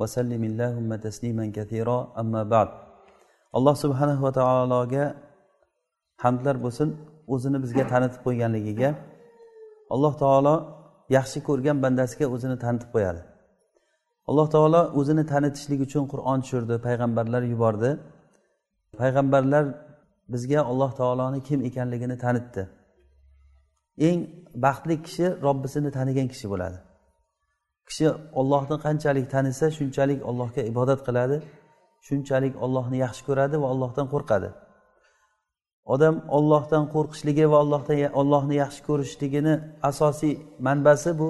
vasallim illahumma tasliman kathiro amma ba'd alloh subhanahu va taologa hamdlar bo'lsin. O'zini bizga tanitib qo'yganligiga. Alloh taolo yaxshi ko'rgan bandasiga o'zini tanitib qo'yadi. Alloh taolo o'zini tanitishlik uchun qur'on tushirdi payg'ambarlar yubordi. Payg'ambarlar bizga alloh taoloni kim ekanligini tanitdi. Eng baxtli kishi robbisini tanigan kishi bo'ladi. Kishi ollohni qanchalik tanisa shunchalik allohga ibodat qiladi shunchalik ollohni yaxshi ko'radi va allohdan qo'rqadi. Odam ollohdan qo'rqishligi va allohdan ollohni yaxshi ko'rishligini asosiy manbasi bu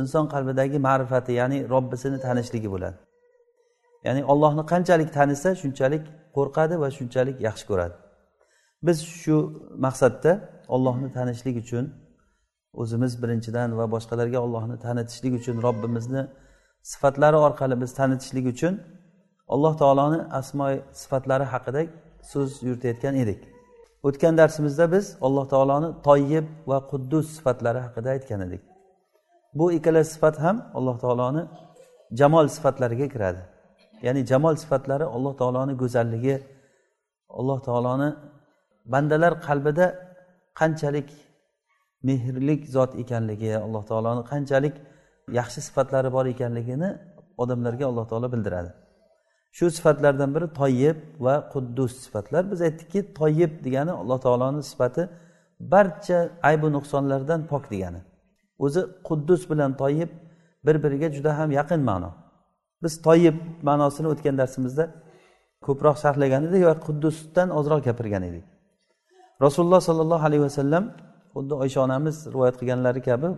inson qalbidagi ma'rifati ya'ni robbisini tanishligi bo'ladi. Ya'ni ollohni qanchalik tanisa shunchalik qo'rqadi va shunchalik yaxshi ko'radi. Biz shu maqsadda ollohni tanishlik uchun o'zimiz birinchidan va boshqalarga ollohni tanitishlik uchun robbimizni sifatlari orqali biz tanitishlik uchun alloh taoloni asmoy sifatlari haqida so'z yuritayotgan edik. O'tgan darsimizda biz alloh taoloni toyib va quddus sifatlari haqida aytgan edik. Bu ikkala sifat ham alloh taoloni jamol sifatlariga kiradi. Ya'ni jamol sifatlari alloh taoloni go'zalligi alloh taoloni bandalar qalbida qanchalik mehrlik zot ekanligi alloh taoloni qanchalik yaxshi sifatlari bor ekanligini odamlarga alloh taolo bildiradi. Shu sifatlardan biri toyib va quddus sifatlar. Biz aytdikki toyib degani alloh taoloni sifati barcha aybu nuqsonlardan pok degani. O'zi quddus bilan toyib bir biriga juda ham yaqin ma'no. Biz toyib ma'nosini o'tgan darsimizda ko'proq sharhlagan edik va quddusdan ozroq gapirgan edik. Rasululloh sollallohu alayhi vasallam xuddi oysha onamiz rivoyat qilganlari kabi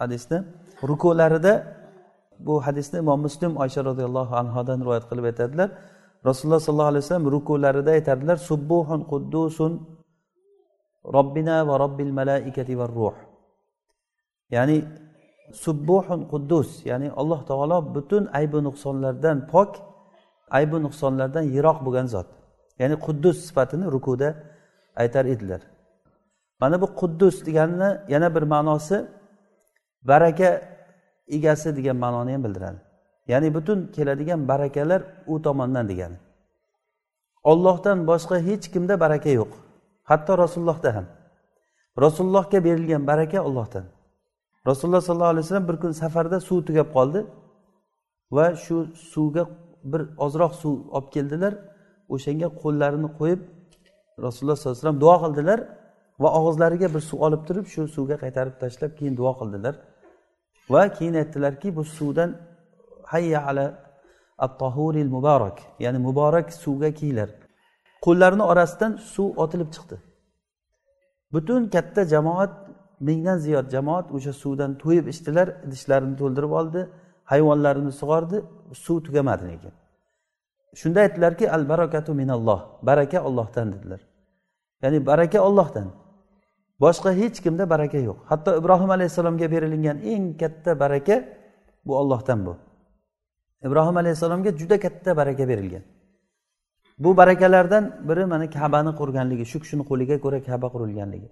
hadisni rukularida bu hadisni imom muslim oysha roziyallohu anhodan rivoyat qilib aytadilar. Rasululloh sollallohu alayhi vasallam rukularida aytadilar subbuhun quddusun robbina va robbil malaikati va ruh. Ya'ni subbuhun quddus ya'ni alloh taolo butun aybi nuqsonlardan pok aybi nuqsonlardan yiroq bo'lgan zot. Ya'ni quddus sifatini rukuda aytar edilar. Mana bu quddus deganini yana bir ma'nosi baraka egasi degan ma'noni ham bildiradi. Ya'ni butun keladigan barakalar u tomondan degani. Ollohdan boshqa hech kimda baraka yo'q. Hatto rasulullohda ham. Rasulullohga berilgan baraka ollohdan rasululloh sollallohu alayhi vasallam bir kun safarda suv tugab qoldi va shu suvga bir ozroq suv olib keldilar. O'shanga qo'llarini qo'yib rasululloh sollallohu alayhi vasallam duo qildilar. Va og'izlariga bir suv olib turib shu suvga qaytarib tashlab keyin duo qildilar. Va keyin aytdilarki bu suvdan hayya ala at tahuril muborak ya'ni muborak suvga kiyinglar. Qo'llarini orasidan suv otilib chiqdi. Butun katta jamoat mingdan ziyod jamoat o'sha suvdan to'yib ichdilar idishlarini to'ldirib oldi hayvonlarini sug'ordi suv tugamadi lekin. Shunda aytdilarki al barakatu minalloh baraka ollohdan dedilar. Ya'ni baraka ollohdan boshqa hech kimda baraka yo'q. Hatto ibrohim alayhissalomga berilgan eng katta baraka bu ollohdan bu. Ibrohim alayhissalomga juda katta baraka berilgan. Bu barakalardan biri mana kabani qurganligi shu kishini qo'liga ko'ra kaba qurilganligi.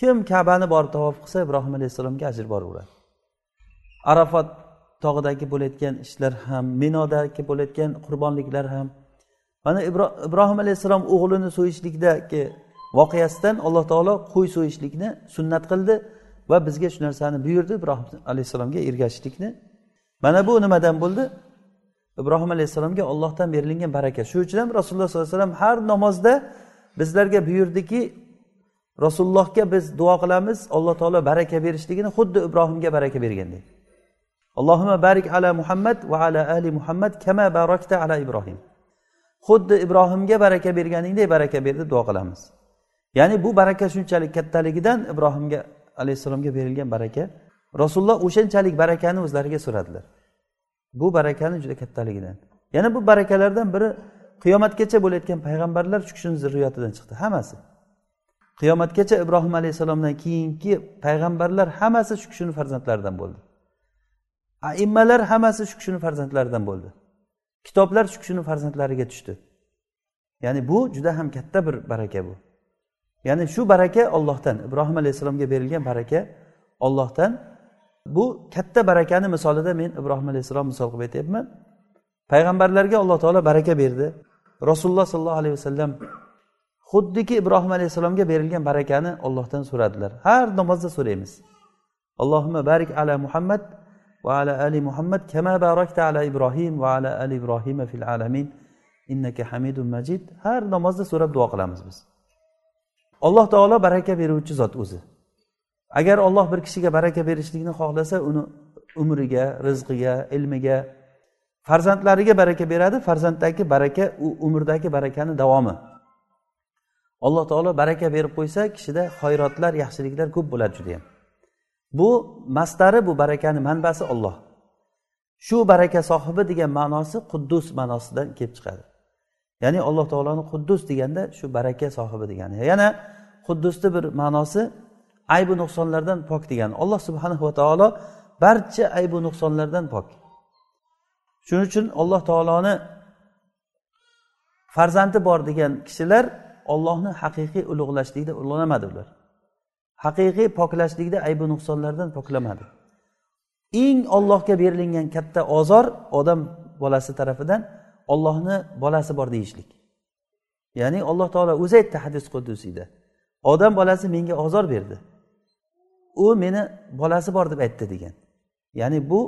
Kim kabani borib tavof qilsa ibrohim alayhissalomga ajr boraveradi arafat tog'idagi bo'layotgan ishlar ham minodagi bo'layotgan qurbonliklar ham. Mana ibrohim alayhissalom o'g'lini so'yishlikdagi voqeasidan alloh taolo qo'y so'yishlikni sunnat qildi va bizga shu narsani buyurdi. Ibrohim alayhissalomga ergashishlikni. Mana bu nimadan bo'ldi? Ibrohim alayhissalomga ollohdan berilgan baraka. Shuning uchun ham rasululloh sollallohu alayhi vasallam har namozda bizlarga buyurdiki rasulullohga biz duo qilamiz alloh taolo baraka berishligini xuddi ibrohimga baraka bergandek. Allohima barik ala muhammad va ala ali muhammad kama barakta ala ibrohim. Xuddi ibrohimga baraka berganingdek baraka ber deb duo qilamiz. Ya'ni bu baraka shunchalik kattaligidan ibrohimga alayhissalomga berilgan baraka. Rasululloh o'shanchalik barakani o'zlariga so'radilar. Bu barakani juda kattaligidan. Yana bu barakalardan biri qiyomatgacha bo'layotgan payg'ambarlar shu kishini zurriyatidan chiqdi. Hammasi. Qiyomatgacha ibrohim alayhissalomdan keyingi payg'ambarlar hammasi shu kishini farzandlaridan bo'ldi. Aimmalar hammasi shu kishini farzandlaridan bo'ldi. Kitoblar shu kishini farzandlariga tushdi. Ya'ni bu juda ham katta bir baraka bu. Ya'ni shu baraka ollohdan ibrohim alayhissalomga berilgan baraka ollohdan bu katta barakani misolida men ibrohim alayhissalom misol qilib aytyapman. Payg'ambarlarga alloh taolo baraka berdi. Rasululloh sollallohu alayhi vasallam xuddiki ibrohim alayhissalomga berilgan barakani ollohdan so'radilar. Har namozda so'raymiz. Allohimma barik ala muhammad va ala ali muhammad kama barakta ala ibrohim va ala ali ibrohima fil alamin. Innaka hamidun majid. Har namozda so'rab duo qilamiz biz. Alloh taolo baraka beruvchi zot o'zi. Agar olloh bir kishiga baraka berishlikni xohlasa uni umriga rizqiga ilmiga farzandlariga baraka beradi farzanddagi baraka u umrdagi barakani davomi. Alloh taolo baraka berib qo'ysa kishida xayrotlar yaxshiliklar ko'p bo'ladi judayam. Bu mastari bu barakani manbasi olloh shu baraka sohibi degan ma'nosi quddus ma'nosidan kelib chiqadi. Ya'ni alloh taoloni quddus deganda shu baraka sohibi degani. Yana quddusni bir ma'nosi aybi nuqsonlardan pok degani. Alloh subhanahu va taolo barcha aybu nuqsonlardan pok. Shuning uchun alloh taoloni farzandi bor degan kishilar ollohni haqiqiy ulug'lashlikda ulug'lamadi ular. Haqiqiy poklashlikda aybi nuqsonlardan poklamadi. Eng ollohga berilingan katta ozor odam bolasi tarafidan ollohni bolasi bor deyishlik. Ya'ni alloh taolo o'zi aytdi hadis qudusiyda odam bolasi menga ozor berdi. U meni bolasi bor deb aytdi degan. Ya'ni bu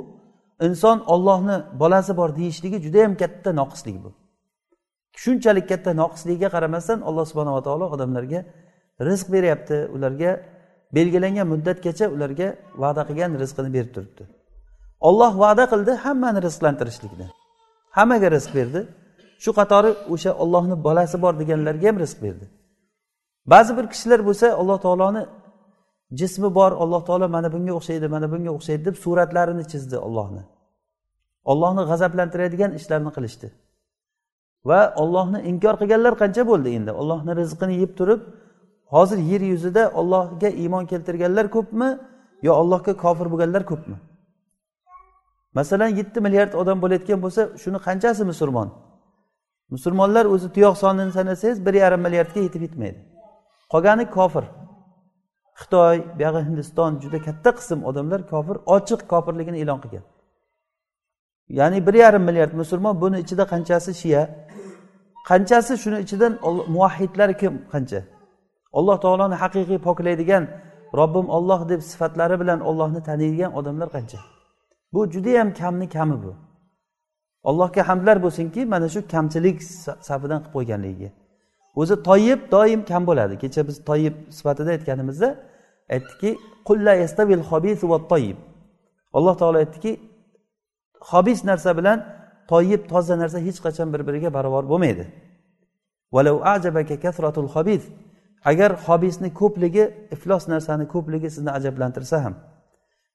inson ollohni bolasi bor deyishligi judayam katta noqislik bu. Shunchalik katta noqisligiga qaramasdan alloh subhanava taolo odamlarga rizq beryapti ularga belgilangan muddatgacha ularga va'da qilgan rizqini berib turibdi. Olloh va'da qildi hammani rizqlantirishlikni. Hammaga rizq berdi. Shu qatori o'sha ollohni bolasi bor deganlarga ham rizq berdi. Ba'zi bir kishilar bo'lsa alloh taoloni jismi bor alloh taolo mana bunga o'xshaydi mana bunga o'xshaydi deb suratlarini chizdi ollohni ollohni g'azablantiradigan ishlarni qilishdi. Va ollohni inkor qilganlar qancha bo'ldi endi? Ollohni rizqini yeb turib hozir yer yuzida ollohga iymon keltirganlar ko'pmi yo allohga kofir bo'lganlar ko'pmi? Masalan yetti milliard odam bo'layotgan bo'lsa shuni qanchasi musulmon? Musulmonlar o'zi tuyoq sonini sanasangiz bir yarim milliardga yetib yetmaydi. Qolgani kofir. Xitoy buyog'i hindiston juda katta qism odamlar kofir ochiq kofirligini e'lon qilgan. Ya'ni bir yarim milliard musulmon buni ichida qanchasi shiya qanchasi shuni ichidan muvahhidlar kim qancha? Alloh taoloni haqiqiy poklaydigan robbim olloh deb sifatlari bilan ollohni taniydigan odamlar qancha? Bu judayam kamni kami bu. Allohga hamdlar bo'lsinki mana shu kamchilik safidan qilib qo'yganligiga. O'zi toyib doim kam bo'ladi. Kecha biz toyib sifatida aytganimizda aytdiki alloh taolo aytdiki hobis narsa bilan toyib toza narsa hech qachon bir biriga barobar bo'lmaydi. Agar hobisni ko'pligi iflos narsani ko'pligi sizni ajablantirsa ham.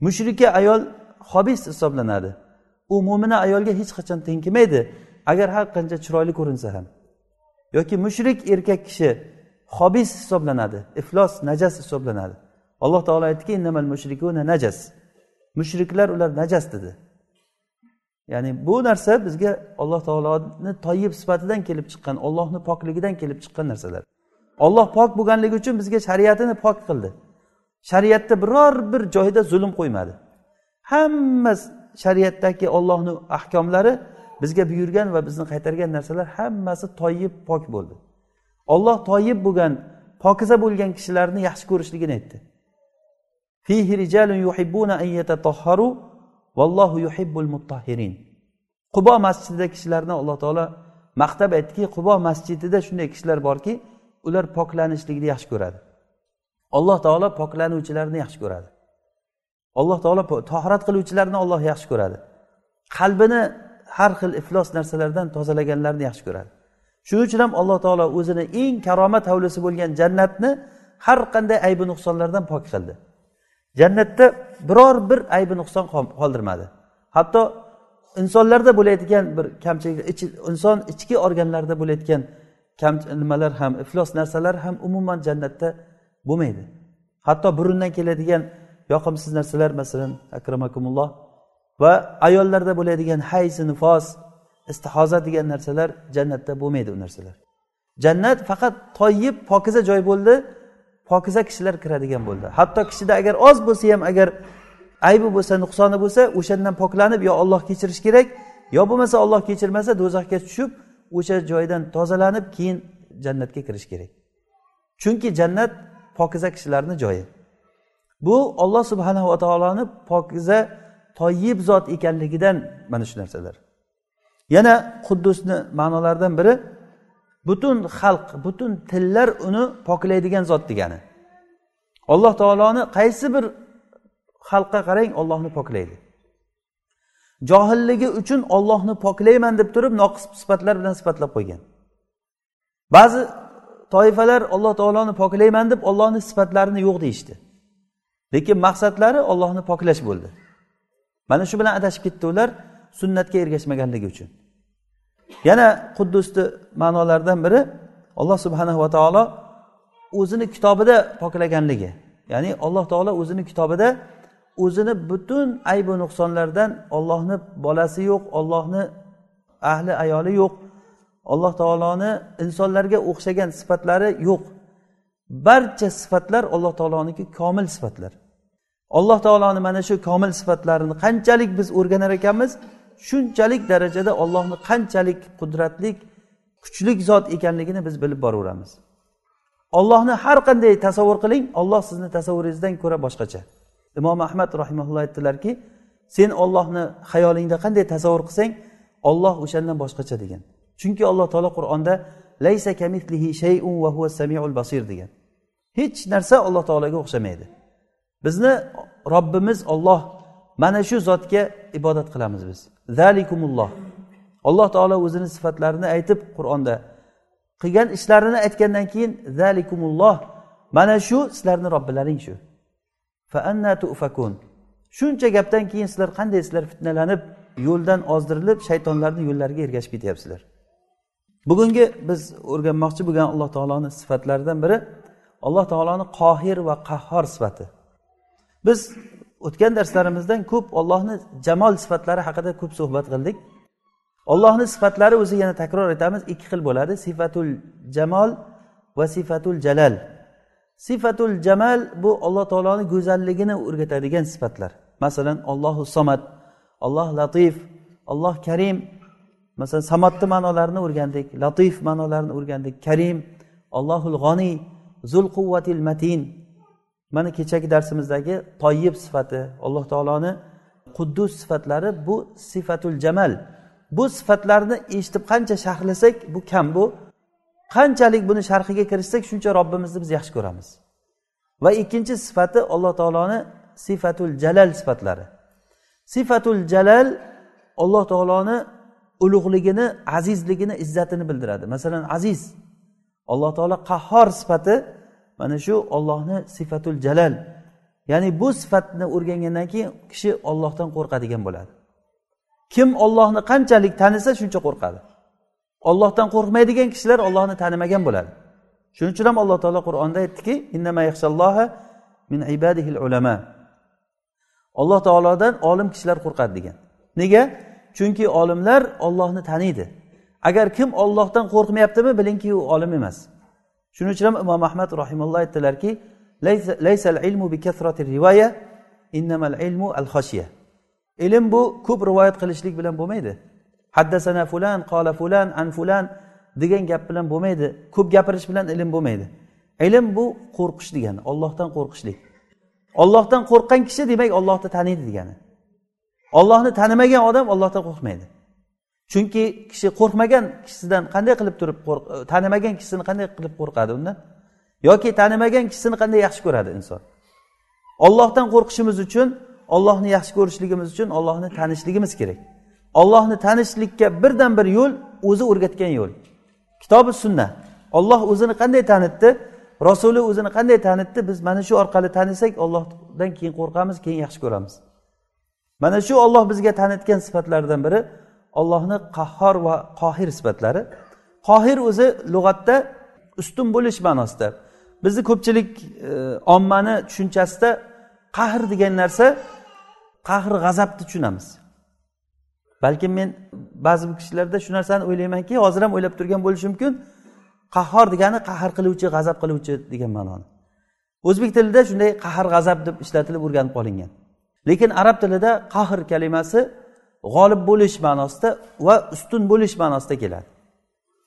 Mushrika ayol hobis hisoblanadi. U mo'mina ayolga hech qachon teng kelmaydi agar har qancha chiroyli ko'rinsa ham. Yoki mushrik erkak kishi hobis hisoblanadi iflos najas hisoblanadi. Alloh taolo aytdiki najas. Mushriklar ular najas dedi. Ya'ni bu narsa bizga alloh taoloni toyib sifatidan kelib chiqqan ollohni pokligidan kelib chiqqan narsalar. Olloh pok bo'lganligi uchun bizga shariatini pok qildi. Shariatda biror bir joyda zulm qo'ymadi. Hamma shariatdagi ollohni ahkomlari bizga buyurgan va bizni qaytargan narsalar hammasi toyib pok bo'ldi. Olloh toyib bo'lgan pokiza bo'lgan kishilarni yaxshi ko'rishligini aytdi. Fihi rijalun yuhibbuna an yatatahharu vallohu yuhibbul muttahirin qubo masjidida kishilarni alloh taolo maqtab aytdiki qubo masjidida shunday kishilar borki ular poklanishlikni yaxshi ko'radi. Alloh taolo poklanuvchilarni yaxshi ko'radi. Alloh taolo tohirat qiluvchilarni olloh yaxshi ko'radi. Qalbini har xil iflos narsalardan tozalaganlarni yaxshi ko'radi. Shuning uchun ham alloh taolo o'zini eng karomat hovlisi bo'lgan jannatni har qanday aybi nuqsonlardan pok qildi. Jannatda biror bir aybi nuqson qoldirmadi. Hatto insonlarda bo'layotgan bir kamchilik inson ichki organlarida bo'layotgan kam nimalar ham iflos narsalar ham umuman jannatda bo'lmaydi. Hatto burundan keladigan yoqimsiz narsalar masalan akramakumulloh. Va ayollarda bo'ladigan hayz nifos istihoza degan narsalar jannatda bo'lmaydi u narsalar. Jannat faqat toyib pokiza joy bo'ldi pokiza kishilar kiradigan bo'ldi. Hatto kishida agar oz bo'lsa ham agar aybi bo'lsa nuqsoni bo'lsa o'shandan poklanib yo olloh kechirish kerak yo bo'lmasa olloh kechirmasa do'zaxga tushib o'sha joydan tozalanib keyin jannatga kirish kerak. Chunki jannat pokiza kishilarni joyi. Bu olloh subhanahu va taoloni pokiza toyib zot ekanligidan mana shu narsalar. Yana quddusni ma'nolaridan biri butun xalq butun tillar uni poklaydigan zot degani. Alloh taoloni qaysi bir xalqqa qarang ollohni poklaydi. Johilligi uchun ollohni poklayman deb turib noqis sifatlar bilan sifatlab qo'ygan. Ba'zi toifalar alloh taoloni poklayman deb ollohni sifatlarini yo'q deyishdi. Lekin maqsadlari ollohni poklash bo'ldi. Mana shu bilan adashib ketdi ular sunnatga ergashmaganligi uchun. Yana quddusni ma'nolaridan biri alloh subhanahu va taolo o'zini kitobida poklaganligi. Ya'ni alloh taolo o'zini kitobida o'zini butun aybu nuqsonlardan ollohni bolasi yo'q ollohni ahli ayoli yo'q alloh taoloni insonlarga o'xshagan sifatlari yo'q. Barcha sifatlar alloh taoloniki komil sifatlar. Alloh taoloni mana shu komil sifatlarini qanchalik biz o'rganar ekanmiz? Shunchalik darajada ollohni qanchalik qudratli kuchli zot ekanligini biz bilib boraveramiz. Ollohni har qanday tasavvur qiling olloh sizni tasavvuringizdan ko'ra boshqacha. Imom ahmad rahimaulloh aytdilarki sen ollohni xayolingda qanday tasavvur qilsang olloh o'shandan boshqacha degan. Chunki alloh taolo qur'onda laysa kamithlihi shayun va huva samiul basir degan. Hech narsa alloh taologa o'xshamaydi. Bizni robbimiz olloh mana shu zotga ibodat qilamiz biz. Zalikumulloh. Alloh taolo o'zini sifatlarini aytib qur'onda qilgan ishlarini aytgandan keyin zalikumulloh mana shu sizlarni robbilaring shu. Shuncha gapdan keyin sizlar qanday sizlar fitnalanib yo'ldan ozdirilib shaytonlarni yo'llariga ergashib ketyapsizlar. Bugungi biz o'rganmoqchi bo'lgan alloh taoloni sifatlaridan biri alloh taoloni qohir va qahhor sifati. Biz o'tgan darslarimizdan ko'p ollohni jamol sifatlari haqida ko'p suhbat qildik. Ollohni sifatlari o'zi yana takror aytamiz ikki xil bo'ladi. Sifatul jamol va sifatul jalal. Sifatul jamal bu alloh taoloni go'zalligini o'rgatadigan sifatlar. Masalan ollohu somad alloh latif alloh karim. Masalan samatni ma'nolarini o'rgandik latif ma'nolarini o'rgandik karim ollohul g'oniy zul quvvatil matin. Mana kechagi darsimizdagi toyib sifati alloh taoloni quddus sifatlari bu sifatul jamal. Bu sifatlarni eshitib qancha sharhlasak bu kam bu. Qanchalik buni sharhiga kirishsak shuncha robbimizni biz yaxshi ko'ramiz. Va ikkinchi sifati alloh taoloni sifatul jalal sifatlari. Sifatul jalal alloh taoloni ulug'ligini azizligini izzatini bildiradi. Masalan aziz. Alloh taolo qahhor sifati mana shu ollohni sifatul jalal. Ya'ni bu sifatni o'rgangandan keyin kishi ollohdan qo'rqadigan bo'ladi. Kim ollohni qanchalik tanisa shuncha qo'rqadi. Ollohdan qo'rqmaydigan kishilar ollohni tanimagan bo'ladi. Shuning uchun ham alloh taolo qur'onda aytdiki min ibadihil ulama alloh taolodan olim kishilar qo'rqadi degan. Nega? Chunki olimlar ollohni taniydi. Agar kim ollohdan qo'rqmayaptimi bilingki u olim emas. Shuning uchun ham imom ahmad rahimulloh aytdilarki laysal ilmu bi rivoya innamal ilmu al xoshiya ilm bu ko'p rivoyat qilishlik bilan bo'lmaydi. Haddasana fulan qola fulan an fulan degan gap bilan bo'lmaydi. Ko'p gapirish bilan ilm bo'lmaydi. Ilm bu qo'rqish degani ollohdan qo'rqishlik. Ollohdan qo'rqqan kishi demak ollohni taniydi degani. Ollohni tanimagan odam ollohdan qo'rqmaydi. Chunki kishi qo'rqmagan kishisidan qanday qilib turib e, tanimagan kishisini qanday qilib qo'rqadi undan yoki tanimagan kishisini qanday yaxshi ko'radi inson? Ollohdan qo'rqishimiz uchun ollohni yaxshi ko'rishligimiz uchun ollohni tanishligimiz kerak. Ollohni tanishlikka birdan bir yo'l o'zi o'rgatgan yo'l. Kitobi sunna. Olloh o'zini qanday tanitdi? Rasuli o'zini qanday tanitdi? Biz mana shu orqali tanisak ollohdan keyin qo'rqamiz keyin yaxshi ko'ramiz. Mana shu olloh bizga tanitgan sifatlardan biri ollohni qahhor va qohir sifatlari. Qohir o'zi lug'atda ustun bo'lish ma'nosida. Bizni ko'pchilik e, ommani tushunchasida qahr degan narsa qahr g'azabni tushunamiz. Balkim men ba'zi kishilarda shu narsani o'ylaymanki hozir ham o'ylab turgan bo'lishi mumkin. Qahhor degani qahr qiluvchi g'azab qiluvchi degan ma'noni. O'zbek tilida shunday qahr g'azab deb ishlatilib o'rganib qolingan lekin arab tilida qahr kalimasi g'olib bo'lish ma'nosida va ustun bo'lish ma'nosida keladi.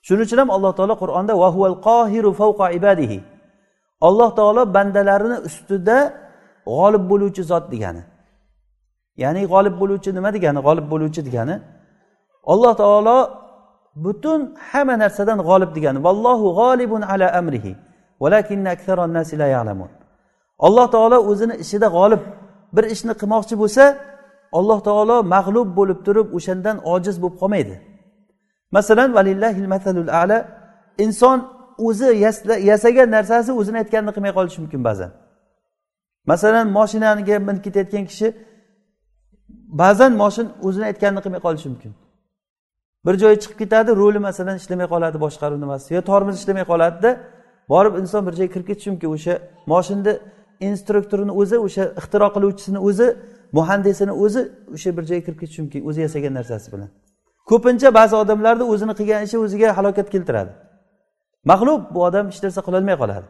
Shuning uchun ham alloh taolo qur'onda qohiru fawqa ibadihi. Alloh taolo bandalarini ustida g'olib bo'luvchi zot degani. Ya'ni g'olib bo'luvchi nima degani? G'olib bo'luvchi degani alloh taolo butun hamma narsadan g'olib degani vallohu g'olibun ala amrihi alloh taolo o'zini ishida g'olib bir ishni qilmoqchi bo'lsa alloh taolo mag'lub bo'lib turib o'shandan ojiz bo'lib qolmaydi. Masalan valillahil masalul ala inson o'zi yasagan narsasi o'zini aytganini qilmay qolishi mumkin ba'zan. Masalan moshinaga minib ketayotgan kishi ba'zan moshin o'zini aytganini qilmay qolishi mumkin. Bir joyga chiqib ketadi ruli masalan ishlamay qoladi boshqaruv nimasi yo tormoz ishlamay qoladida borib inson bir joyga kirib ketishi mumkin. O'sha moshinni instruktorini o'zi o'sha ixtiro qiluvchisini o'zi muhandisini o'zi o'sha bir joyga kirib ketishi mumkin o'zi yasagan narsasi bilan. Ko'pincha ba'zi odamlarni o'zini qilgan ishi o'ziga halokat keltiradi. Mag'lub bu odam hech narsa qilolmay qoladi.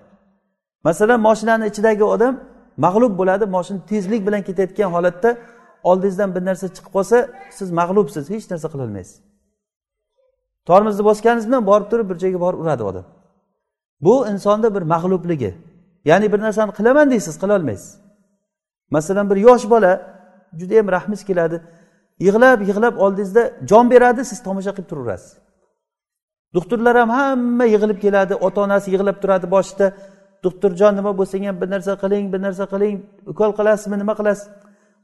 Masalan moshinani ichidagi odam mag'lub bo'ladi moshina tezlik bilan ketayotgan holatda oldingizdan bir narsa chiqib qolsa siz mag'lubsiz hech narsa qilolmaysiz. Tormozni bosganingiz bilan borib turib bir joyga borib uradi odam. Bu insonni bir mag'lubligi ya'ni bir narsani qilaman deysiz qilolmaysiz. Masalan bir yosh bola judayam rahmingiz keladi. Yig'lab yig'lab oldingizda jon beradi siz tomosha qilib turaverasiz. Doktorlar ham hamma yig'ilib keladi ota onasi yig'lab turadi boshida. Doktorjon nima bo'lsang ham bir narsa qiling bir narsa qiling ukol qilasizmi nima qilasiz?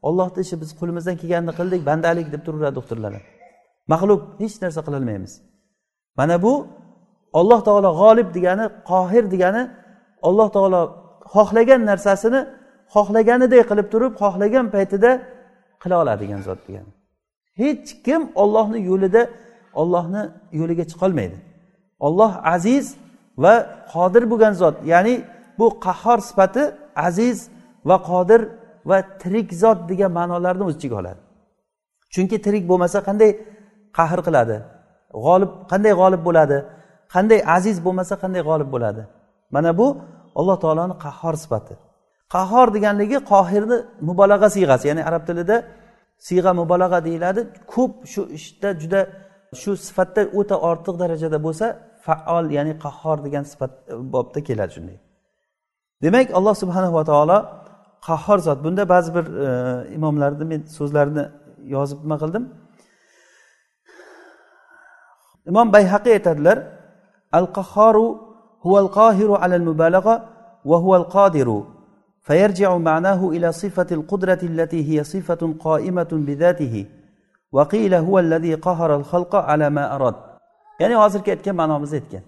Ollohni ishi biz qo'limizdan kelganini qildik bandalik deb turaveradi doktorlar ham. Mag'lub hech narsa qilolmaymiz mana bu olloh taolo g'olib degani qohir degani alloh taolo xohlagan narsasini xohlaganiday qilib turib xohlagan paytida qila oladigan zot degani hech kim ollohni yo'lida ollohni yo'liga chiqolmaydi olloh aziz va qodir bo'lgan zot ya'ni bu qahhor sifati aziz va qodir va tirik zot degan ma'nolarni o'z ichiga oladi. Chunki tirik bo'lmasa qanday qahr qiladi? G'olib qanday g'olib bo'ladi? Qanday aziz bo'lmasa qanday g'olib bo'ladi? Mana bu alloh taoloni qahhor sifati. Qahhor deganligi qohirni mubolag'a siyg'asi ya'ni arab tilida siyg'a mubolag'a deyiladi. Ko'p shu ishda juda shu sifatda o'ta ortiq darajada bo'lsa faol ya'ni qahhor degan sifat e, bobda keladi shunday. Demak alloh subhanava taolo qahhor zot. Bunda ba'zi bir e, imomlarni men so'zlarini yozib nima qildim? Imom bayhaqiy aytadilar al qahhoru huval qohiru alal mubalag'a va huval qodiru فيرجع معناه إلى صفة القدرة التي هي صفة قائمة بذاته وقيل هو الذي قهر الخلق على ما أراد ya'ni hozirgi aytgan ma'nomizni aytgan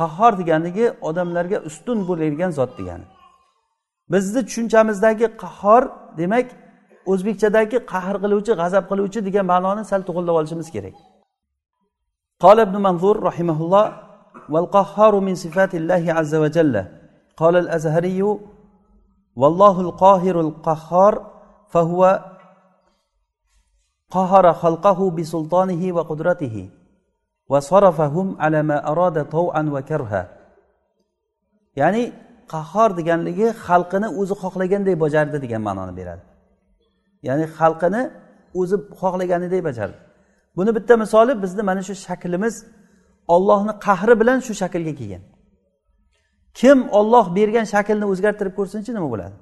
qahhor deganligi odamlarga ustun bo'ladigan zot degani bizni tushunchamizdagi qahhor demak o'zbekchadagi qahr qiluvchi g'azab qiluvchi degan ma'noni sal to'g'irlab olishimiz kerak قال ابن منظور رحمه الله والقهار من صفات الله عز وجل قال الأزهري vallohul qohirul qahhor fahuva qahara xalqahu bi sultonihi va qudratihi va sarafahum ala ma arada tav'an va karha. Ya'ni qahhor deganligi xalqini o'zi xohlaganday bajardi degan ma'noni beradi. Ya'ni xalqini o'zi xohlaganidek bajardi. Buni bitta misoli bizni mana shu shaklimiz ollohni qahri bilan shu shaklga kelgan. Kim olloh bergan shaklni o'zgartirib ko'rsinchi nima bo'ladi?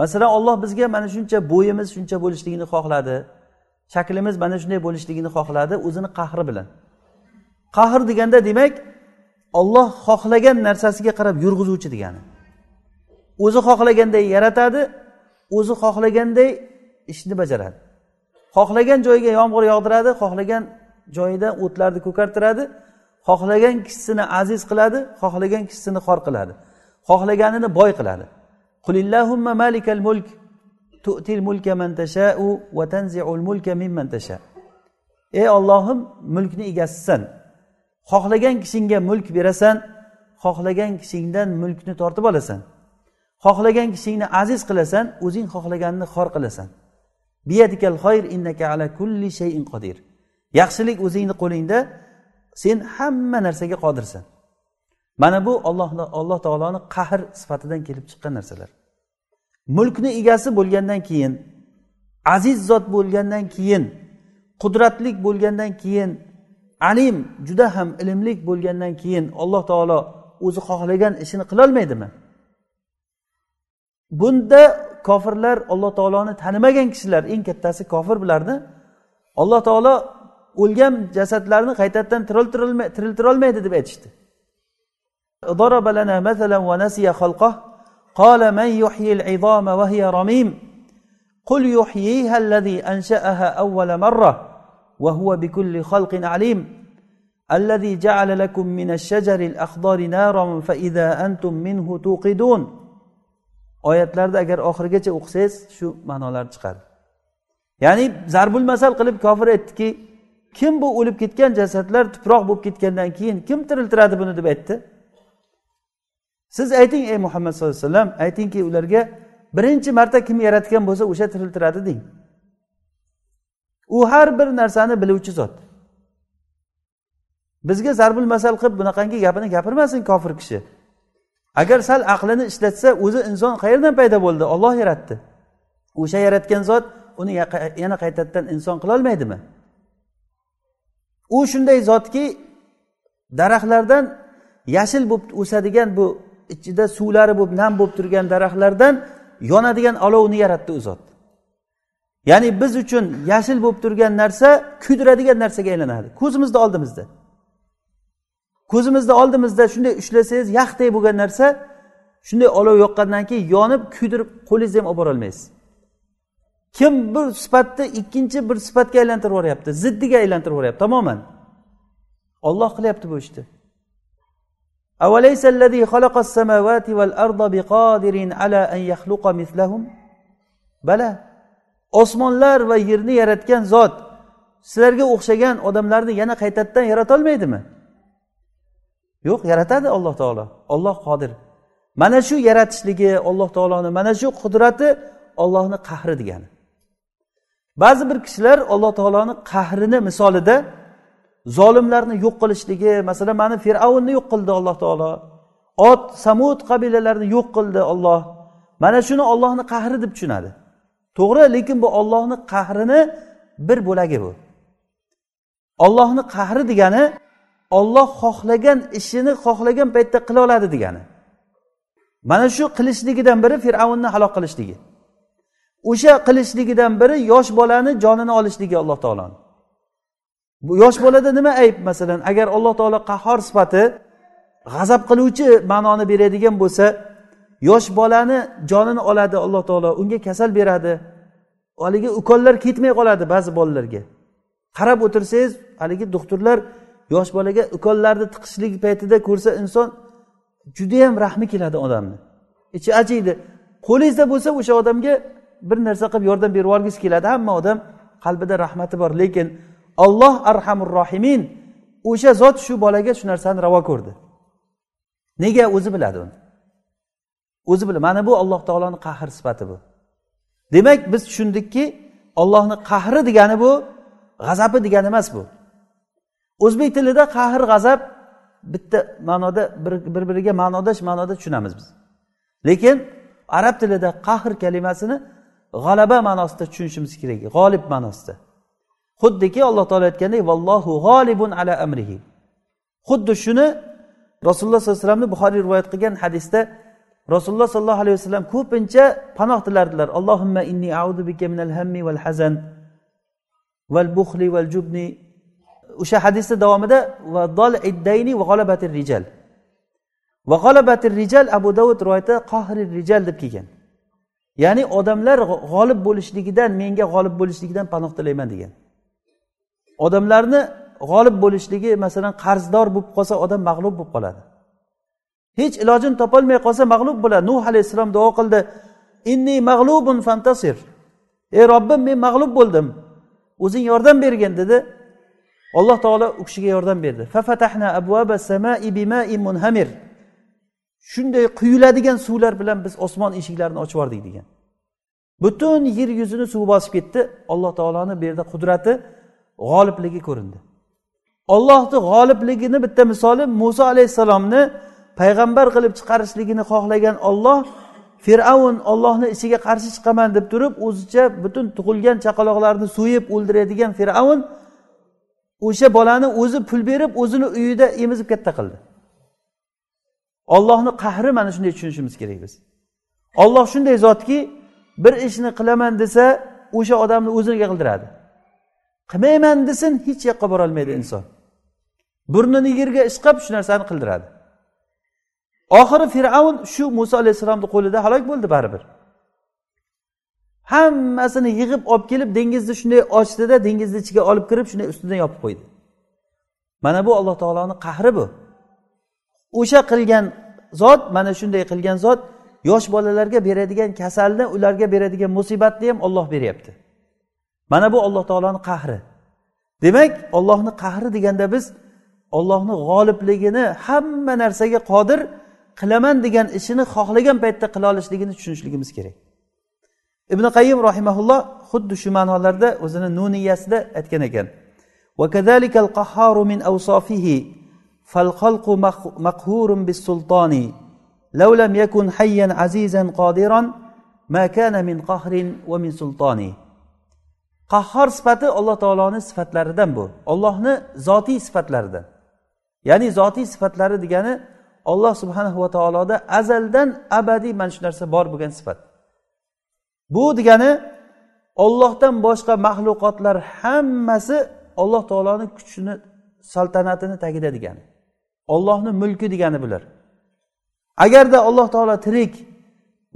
Masalan olloh bizga mana shuncha bo'yimiz shuncha bo'lishligini xohladi. Shaklimiz mana shunday bo'lishligini xohladi o'zini qahri bilan. Qahr deganda demak olloh xohlagan narsasiga qarab yurg'izuvchi degani. O'zi xohlaganday yaratadi o'zi xohlaganday ishni bajaradi. Xohlagan joyiga yomg'ir yog'diradi xohlagan joyida o'tlarni ko'kartiradi xohlagan kishisini aziz qiladi xohlagan kishisini xor qiladi. Xohlaganini boy qiladi. Qulillahumma malikal mulk tu'til mulka man tasha'u va tanzi'ul mulka mimman tasha. Ey ollohim mulkni egasisan. Xohlagan kishingga mulk berasan xohlagan kishingdan mulkni tortib olasan. Xohlagan kishingni aziz qilasan o'zing xohlaganini xor qilasan. Biyadikal xoyr innaka ala kulli shayin qodir yaxshilik o'zingni qo'lingda sen hamma narsaga qodirsan. Mana bu olloh alloh taoloni qahr sifatidan kelib chiqqan narsalar. Mulkni egasi bo'lgandan keyin aziz zot bo'lgandan keyin qudratlik bo'lgandan keyin alim juda ham ilmlik bo'lgandan keyin alloh taolo o'zi xohlagan ishini qilolmaydimi bunda kofirlar alloh taoloni tanimagan kishilar eng kattasi kofir bularni alloh taolo o'lgan jasadlarni qaytadan tiriltirolmaydi deb aytishdi قال من يحيي العظام وهي رميم قل يحييها الذي أنشأها أول مرة وهو بكل خلق عليم الذي جعل لكم من الشجر الأخضر نارا فإذا أنتم منه توقدون oyatlarda agar oxirigacha o'qisangiz shu ma'nolar chiqadi ya'ni zarbul masal qilib kofir aytdiki kim bu o'lib ketgan jasadlar tuproq bo'lib ketgandan keyin kim tiriltiradi buni deb aytdi? Siz ayting ey muhammad sallallohu alayhi vasallam aytingki ularga birinchi marta kim yaratgan bo'lsa o'sha tiriltiradi deng. U har bir narsani biluvchi zot. Bizga zarbul masal qilib bunaqangi gapini gapirmasin kofir kishi. Agar sal aqlini ishlatsa o'zi inson qayerdan paydo bo'ldi? Olloh yaratdi. O'sha yaratgan zot uni yana qaytadan inson qilolmaydimi? U shunday zotki daraxtlardan yashil bo'lib o'sadigan bu ichida suvlari bo'lib nam bo'lib turgan daraxtlardan yonadigan olovni yaratdi u zot. Ya'ni biz uchun yashil bo'lib turgan narsa kuydiradigan narsaga aylanadi. Ko'zimizni oldimizda. Ko'zimizni oldimizda shunday ushlasangiz yaxday bo'lgan narsa shunday olov yoqqandan keyin yonib kuydirib qo'lingizni ham olib borolmaysiz. Kim bir sifatni ikkinchi bir sifatga aylantirib yuboryapti? Ziddiga aylantirib yuboryapti tamoman. Olloh qilyapti bu ishni. Bala osmonlar va yerni yaratgan zot sizlarga o'xshagan odamlarni yana qaytadan yaratolmaydimi? Yo'q yaratadi alloh taolo. Olloh qodir. Mana shu yaratishligi alloh taoloni mana shu qudrati ollohni qahri degani. Ba'zi bir kishilar alloh taoloni qahrini misolida zolimlarni yo'q qilishligi masalan mana fir'avnni yo'q qildi alloh taolo. Ot samud qabilalarini yo'q qildi olloh mana shuni ollohni qahri deb tushunadi. To'g'ri lekin bu ollohni qahrini bir bo'lagi bu. Ollohni qahri degani olloh xohlagan ishini xohlagan paytda qila oladi degani. Mana shu qilishligidan biri fir'avnni halok qilishligi. O'sha qilishligidan biri yosh bolani jonini olishligi alloh taoloni. Bu yosh bolada nima ayb? Masalan agar alloh taolo qahhor sifati g'azab qiluvchi ma'noni beradigan bo'lsa yosh bolani jonini oladi alloh taolo unga kasal beradi. Haligi ukollar ketmay qoladi ba'zi bolalarga. Qarab o'tirsangiz haligi doktorlar yosh bolaga ukollarni tiqishlik paytida ko'rsa inson judayam rahmi keladi odamni. Ichi achiydi qo'lingizda bo'lsa o'sha odamga bir narsa qilib yordam berib yuborgisi keladi. Hamma odam qalbida rahmati bor. Lekin olloh arhamur rohimin o'sha zot shu bolaga shu narsani ravo ko'rdi. Nega? O'zi biladi uni. O'zi biladi. Mana bu alloh taoloni qahr sifati bu. Demak biz tushundikki ollohni qahri degani bu g'azabi degani emas bu. O'zbek tilida qahr g'azab bitta ma'noda bir bir biriga ma'nodosh ma'noda tushunamiz biz. Lekin arab tilida qahr kalimasini g'alaba ma'nosida tushunishimiz kerak g'olib ma'nosida. Xuddiki alloh taolo aytgandek vallohu g'olibun ala amrihi. Xuddi shuni rasululloh sollallohu alayhi vasallamni buxoriy rivoyat qilgan hadisda rasululloh sollallohu alayhi vasallam ko'pincha panoh tilardilar. Allohimma inni audu bika minal hammi val hazan val buxli val jubni. O'sha hadisni davomida va dol iddayni va g'alabatir rijal va g'alabatir rijal abu davud rivoyatida qohri rijal deb kelgan. Ya'ni odamlar g'olib bo'lishligidan menga g'olib bo'lishligidan panoh tilayman degan. Odamlarni g'olib bo'lishligi masalan qarzdor bo'lib qolsa odam mag'lub bo'lib qoladi. Hech ilojini topolmay qolsa mag'lub bo'ladi. Nuh alayhissalom duo qildi inni mag'lubun fantasir. Ey robbim men mag'lub bo'ldim. O'zing yordam bergin dedi. Alloh taolo u kishiga yordam berdi. Shunday quyiladigan suvlar bilan biz osmon eshiklarini ochib yubordik degan. Butun yer yuzini suv bosib ketdi. Alloh taoloni bu yerda qudrati g'olibligi ko'rindi. Ollohni g'olibligini bitta misoli muso alayhissalomni payg'ambar qilib chiqarishligini xohlagan olloh fir'avn ollohni ishiga qarshi chiqaman deb turib o'zicha butun tug'ilgan chaqaloqlarni so'yib o'ldiradigan fir'avn o'sha bolani o'zi pul berib o'zini uyida emizib katta qildi. Ollohni qahri mana shunday tushunishimiz kerak biz. Olloh shunday zotki bir ishni qilaman desa o'sha odamni o'ziniga qildiradi. Qilmayman desin hech yoqqa borolmaydi inson. Burnini yerga ishqab shu narsani qildiradi. Oxiri fir'avn shu muso alayhissalomni qo'lida halok bo'ldi baribir. Hammasini yig'ib olib kelib dengizni shunday ochdida dengizni ichiga olib kirib shunday ustidan yopib qo'ydi. Mana bu alloh taoloni qahri bu. O'sha qilgan zot mana shunday qilgan zot yosh bolalarga beradigan kasalni ularga beradigan musibatni ham olloh beryapti mana bu alloh taoloni qahri demak ollohni qahri deganda biz ollohni g'olibligini hamma narsaga qodir qilaman degan ishini xohlagan paytda qila olishligini tushunishligimiz kerak ibn qayim rahimaulloh xuddi shu ma'nolarda o'zini nuniyasida aytgan ekan وكذلك القهار من أوصافه فالخلق مقهور بالسلطان لو لم يكن حيا عزيزا قادرا ما كان من قهر ومن سلطان qahhor sifati alloh taoloni sifatlaridan bu ollohni zotiy sifatlaridan ya'ni zotiy sifatlari degani olloh subhanahu va taoloda azaldan abadiy mana shu narsa bor bo'lgan sifat bu degani ollohdan boshqa maxluqotlar hammasi alloh taoloni kuchini saltanatini tagida degani ollohni mulki degani bular Agarda alloh taolo tirik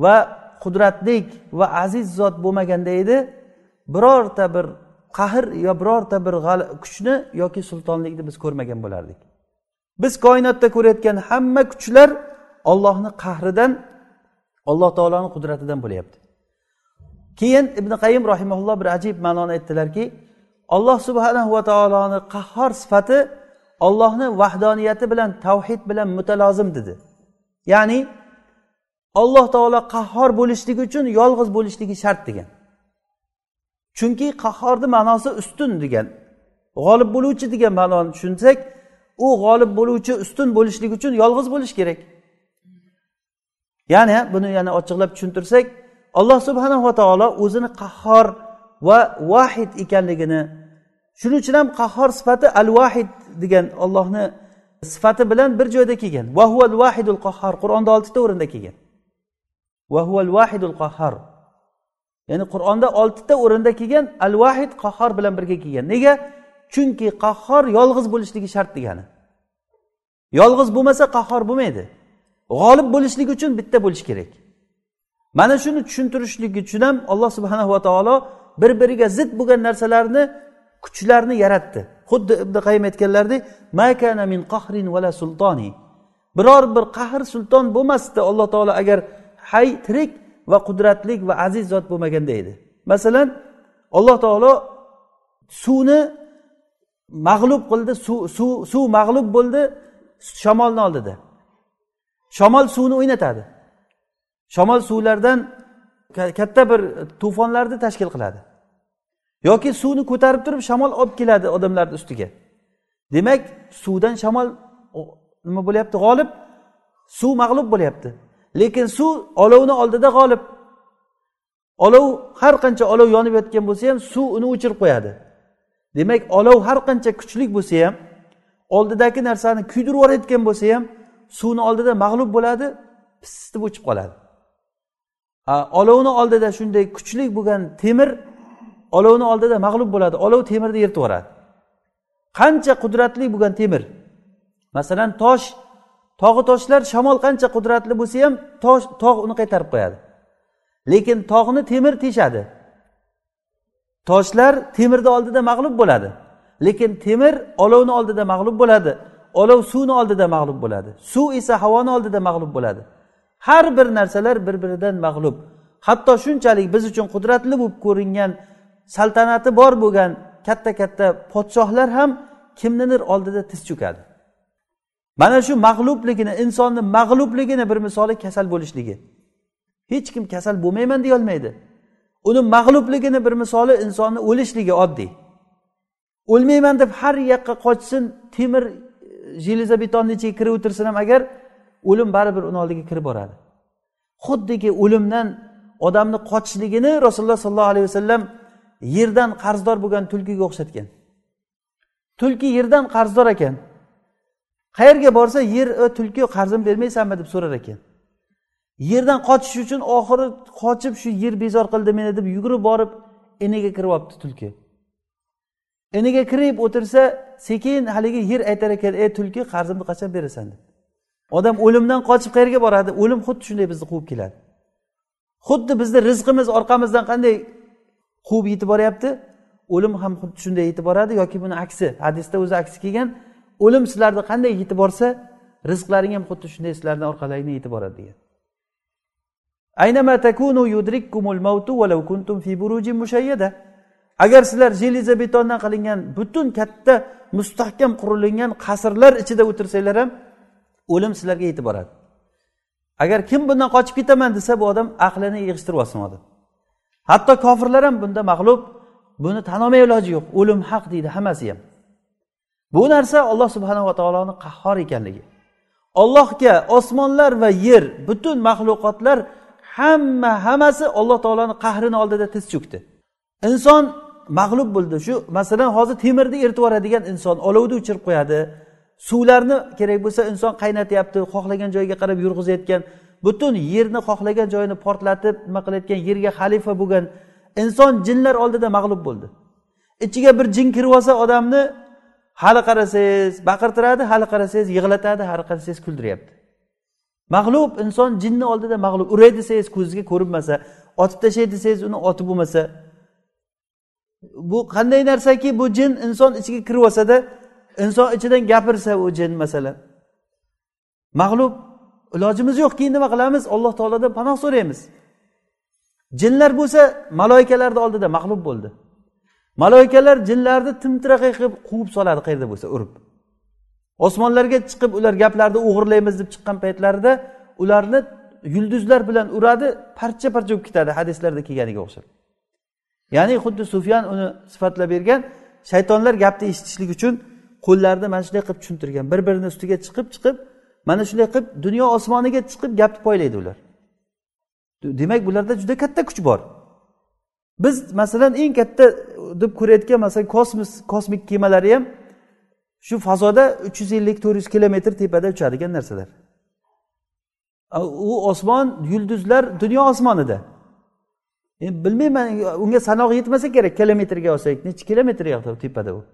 va qudratlik va aziz zot bo'lmaganda edi birorta bir qahr yo birorta bir kuchni yoki sultonlikni biz ko'rmagan bo'lardik. Biz koinotda ko'rayotgan hamma kuchlar ollohni qahridan alloh taoloni qudratidan bo'lyapti. Keyin ibn qayim rahimaulloh bir ajib ma'noni aytdilarki alloh subhanahu va taoloni qahhor sifati ollohni vahdoniyati bilan tavhid bilan mutalozim dedi. Ya'ni alloh taolo qahhor bo'lishligi uchun yolg'iz bo'lishligi shart degan. Chunki qahhorni ma'nosi ustun degan g'olib bo'luvchi degan ma'noni tushunsak u g'olib bo'luvchi ustun bo'lishligi uchun yolg'iz bo'lishi kerak. Ya'ni buni yana ochiqlab tushuntirsak alloh subhanava taolo o'zini qahhor va vahid ekanligini shuning uchun ham qahhor sifati al vahid degan ollohni sifati bilan bir joyda kelgan. Vahuval vahidul qahhar. Qur'onda oltita o'rinda kelgan. Vahuval vahidul qahhar. Ya'ni qur'onda oltita o'rinda kelgan al vahid qahhor bilan birga kelgan. Nega? Chunki qahhor yolg'iz bo'lishligi shart degani. Yolg'iz bo'lmasa qahhor bo'lmaydi. G'olib bo'lishlik uchun bitta bo'lishi kerak. Mana shuni tushuntirishlik uchun ham alloh subhanahu va taolo bir biriga zid bo'lgan narsalarni kuchlarni yaratdi. Xuddi ibn qayim aytganlaridek makana min qahrin vala sultoni biror bir qahr sulton bo'lmasdi alloh taolo agar hay tirik va qudratlik va aziz zot bo'lmaganda edi. Masalan alloh taolo suvni mag'lub qildi suv suv suv mag'lub bo'ldi shamolni oldida shamol suvni o'ynatadi. Shamol suvlardan katta bir to'fonlarni tashkil qiladi. Yoki suvni ko'tarib turib shamol olib keladi odamlarni ustiga. Demak suvdan shamol nima bo'lyapti? G'olib. Suv mag'lub bo'lyapti. Lekin suv olovni oldida g'olib. Olov har qancha olov yonib yotgan bo'lsa ham suv uni o'chirib qo'yadi. Demak olov har qancha kuchli bo'lsa ham oldidagi narsani kuydirib yuborayotgan bo'lsa ham suvni oldida mag'lub bo'ladi pisitib o'chib qoladi. Olovni oldida shunday kuchli bo'lgan temir olovni oldida mag'lub bo'ladi. Olov temirni eritib yuboradi qancha qudratli bo'lgan temir? Masalan tosh tog'i toshlar shamol qancha qudratli bo'lsa ham tosh tog' uni qaytarib qo'yadi. Lekin tog'ni temir teshadi. Toshlar temirni oldida mag'lub bo'ladi. Lekin temir olovni oldida mag'lub bo'ladi. Olov suvni oldida mag'lub bo'ladi. Suv esa havoni oldida mag'lub bo'ladi. Har bir narsalar bir biridan mag'lub. Hatto shunchalik biz uchun qudratli bo'lib ko'ringan saltanati bor bo'lgan katta katta podshohlar ham kimnidir oldida tiz cho'kadi. Mana shu mag'lubligini insonni mag'lubligini bir misoli kasal bo'lishligi. Hech kim kasal bo'lmayman deyolmaydi uni mag'lubligini bir misoli insonni o'lishligi oddiy. O'lmayman deb har yoqqa qochsin temir jelezabetonni ichiga kirib o'tirsin ham agar o'lim baribir uni oldiga kirib boradi. Xuddiki o'limdan odamni qochishligini rasululloh sollallohu alayhi vasallam yerdan qarzdor bo'lgan tulkiga o'xshatgan. Tulki yerdan qarzdor ekan. Qayerga borsa yer e, tulki qarzim bermaysanmi deb so'rar ekan. Yerdan qochish uchun oxiri qochib shu yer bezor qildi meni deb yugurib borib iniga kirib olibdi tulki. Iniga kirib o'tirsa sekin haligi yer aytar ekan ey tulki qarzimni qachon berasan? deb. Odam o'limdan qochib qayerga boradi? O'lim xuddi shunday bizni quvib keladi. Xuddi bizni rizqimiz orqamizdan qanday quvib yetib boryapti. O'lim ham xuddi shunday yetib boradi yoki buni aksi hadisda o'zi aksi kelgan. O'lim sizlarni qanday yetib borsa rizqlaring ham xuddi shunday sizlarni orqalaringdan yetib boradi degan. Agar sizlar jeliza betondan qilingan butun katta mustahkam qurilgan qasrlar ichida o'tirsanglar ham o'lim sizlarga yetib boradi. Agar kim bundan qochib ketaman desa bu odam aqlini yig'ishtirib olsin odam. Hatto kofirlar ham bunda mag'lub buni tan olmay iloji yo'q o'lim haq deydi hammasi ham. Bu narsa alloh subhanava taoloni qahhor ekanligi. Ollohga osmonlar va yer butun maxluqotlar hamma hammasi alloh taoloni qahrini oldida tiz cho'kdi. Inson mag'lub bo'ldi shu masalan hozir temirni eritib yuboradigan inson olovni o'chirib qo'yadi suvlarni kerak bo'lsa inson qaynatyapti xohlagan joyiga qarab yurg'izayotgan butun yerni xohlagan joyini portlatib nima qilayotgan yerga xalifa bo'lgan inson jinlar oldida mag'lub bo'ldi. Ichiga bir jin kirib olsa odamni hali qarasangiz baqirtiradi hali qarasangiz yig'latadi hali qarasangiz kuldiryapti. Mag'lub inson jinni oldida mag'lub. Uray desangiz ko'zizga ko'rinmasa otib tashlay desangiz uni otib bo'lmasa bu qanday narsaki bu jin inson ichiga kirib olsada inson ichidan gapirsa u jin masalan. Mag'lub ilojimiz yo'q keyin nima qilamiz? Alloh taolodan panoh so'raymiz. Jinlar bo'lsa maloikalarni oldida mag'lub bo'ldi. Maloikalar jinlarni timtiraqay qilib quvib soladi qayerda bo'lsa urib. Osmonlarga chiqib ular gaplarni o'g'irlaymiz deb chiqqan paytlarida ularni yulduzlar bilan uradi parcha parcha bo'lib ketadi hadislarda kelganiga o'xshab. Ya'ni xuddi sufyan uni sifatlab bergan shaytonlar gapni eshitishlik uchun qo'llarini mana shunday qilib tushuntirgan. Bir birini ustiga chiqib chiqib mana shunday qilib dunyo osmoniga chiqib gapni poylaydi ular. Demak bularda juda katta kuch bor. Biz masalan eng katta deb ko'rayotgan masalan kosmos kosmik kemalari ham shu fazoda uch yuz ellik to'rt yuz kilometr tepada uchadigan narsalar. U osmon yulduzlar dunyo osmonida. Endi bilmayman unga sanoq yetmasa kerak kilometrga olsak nechi kilometr tepada u?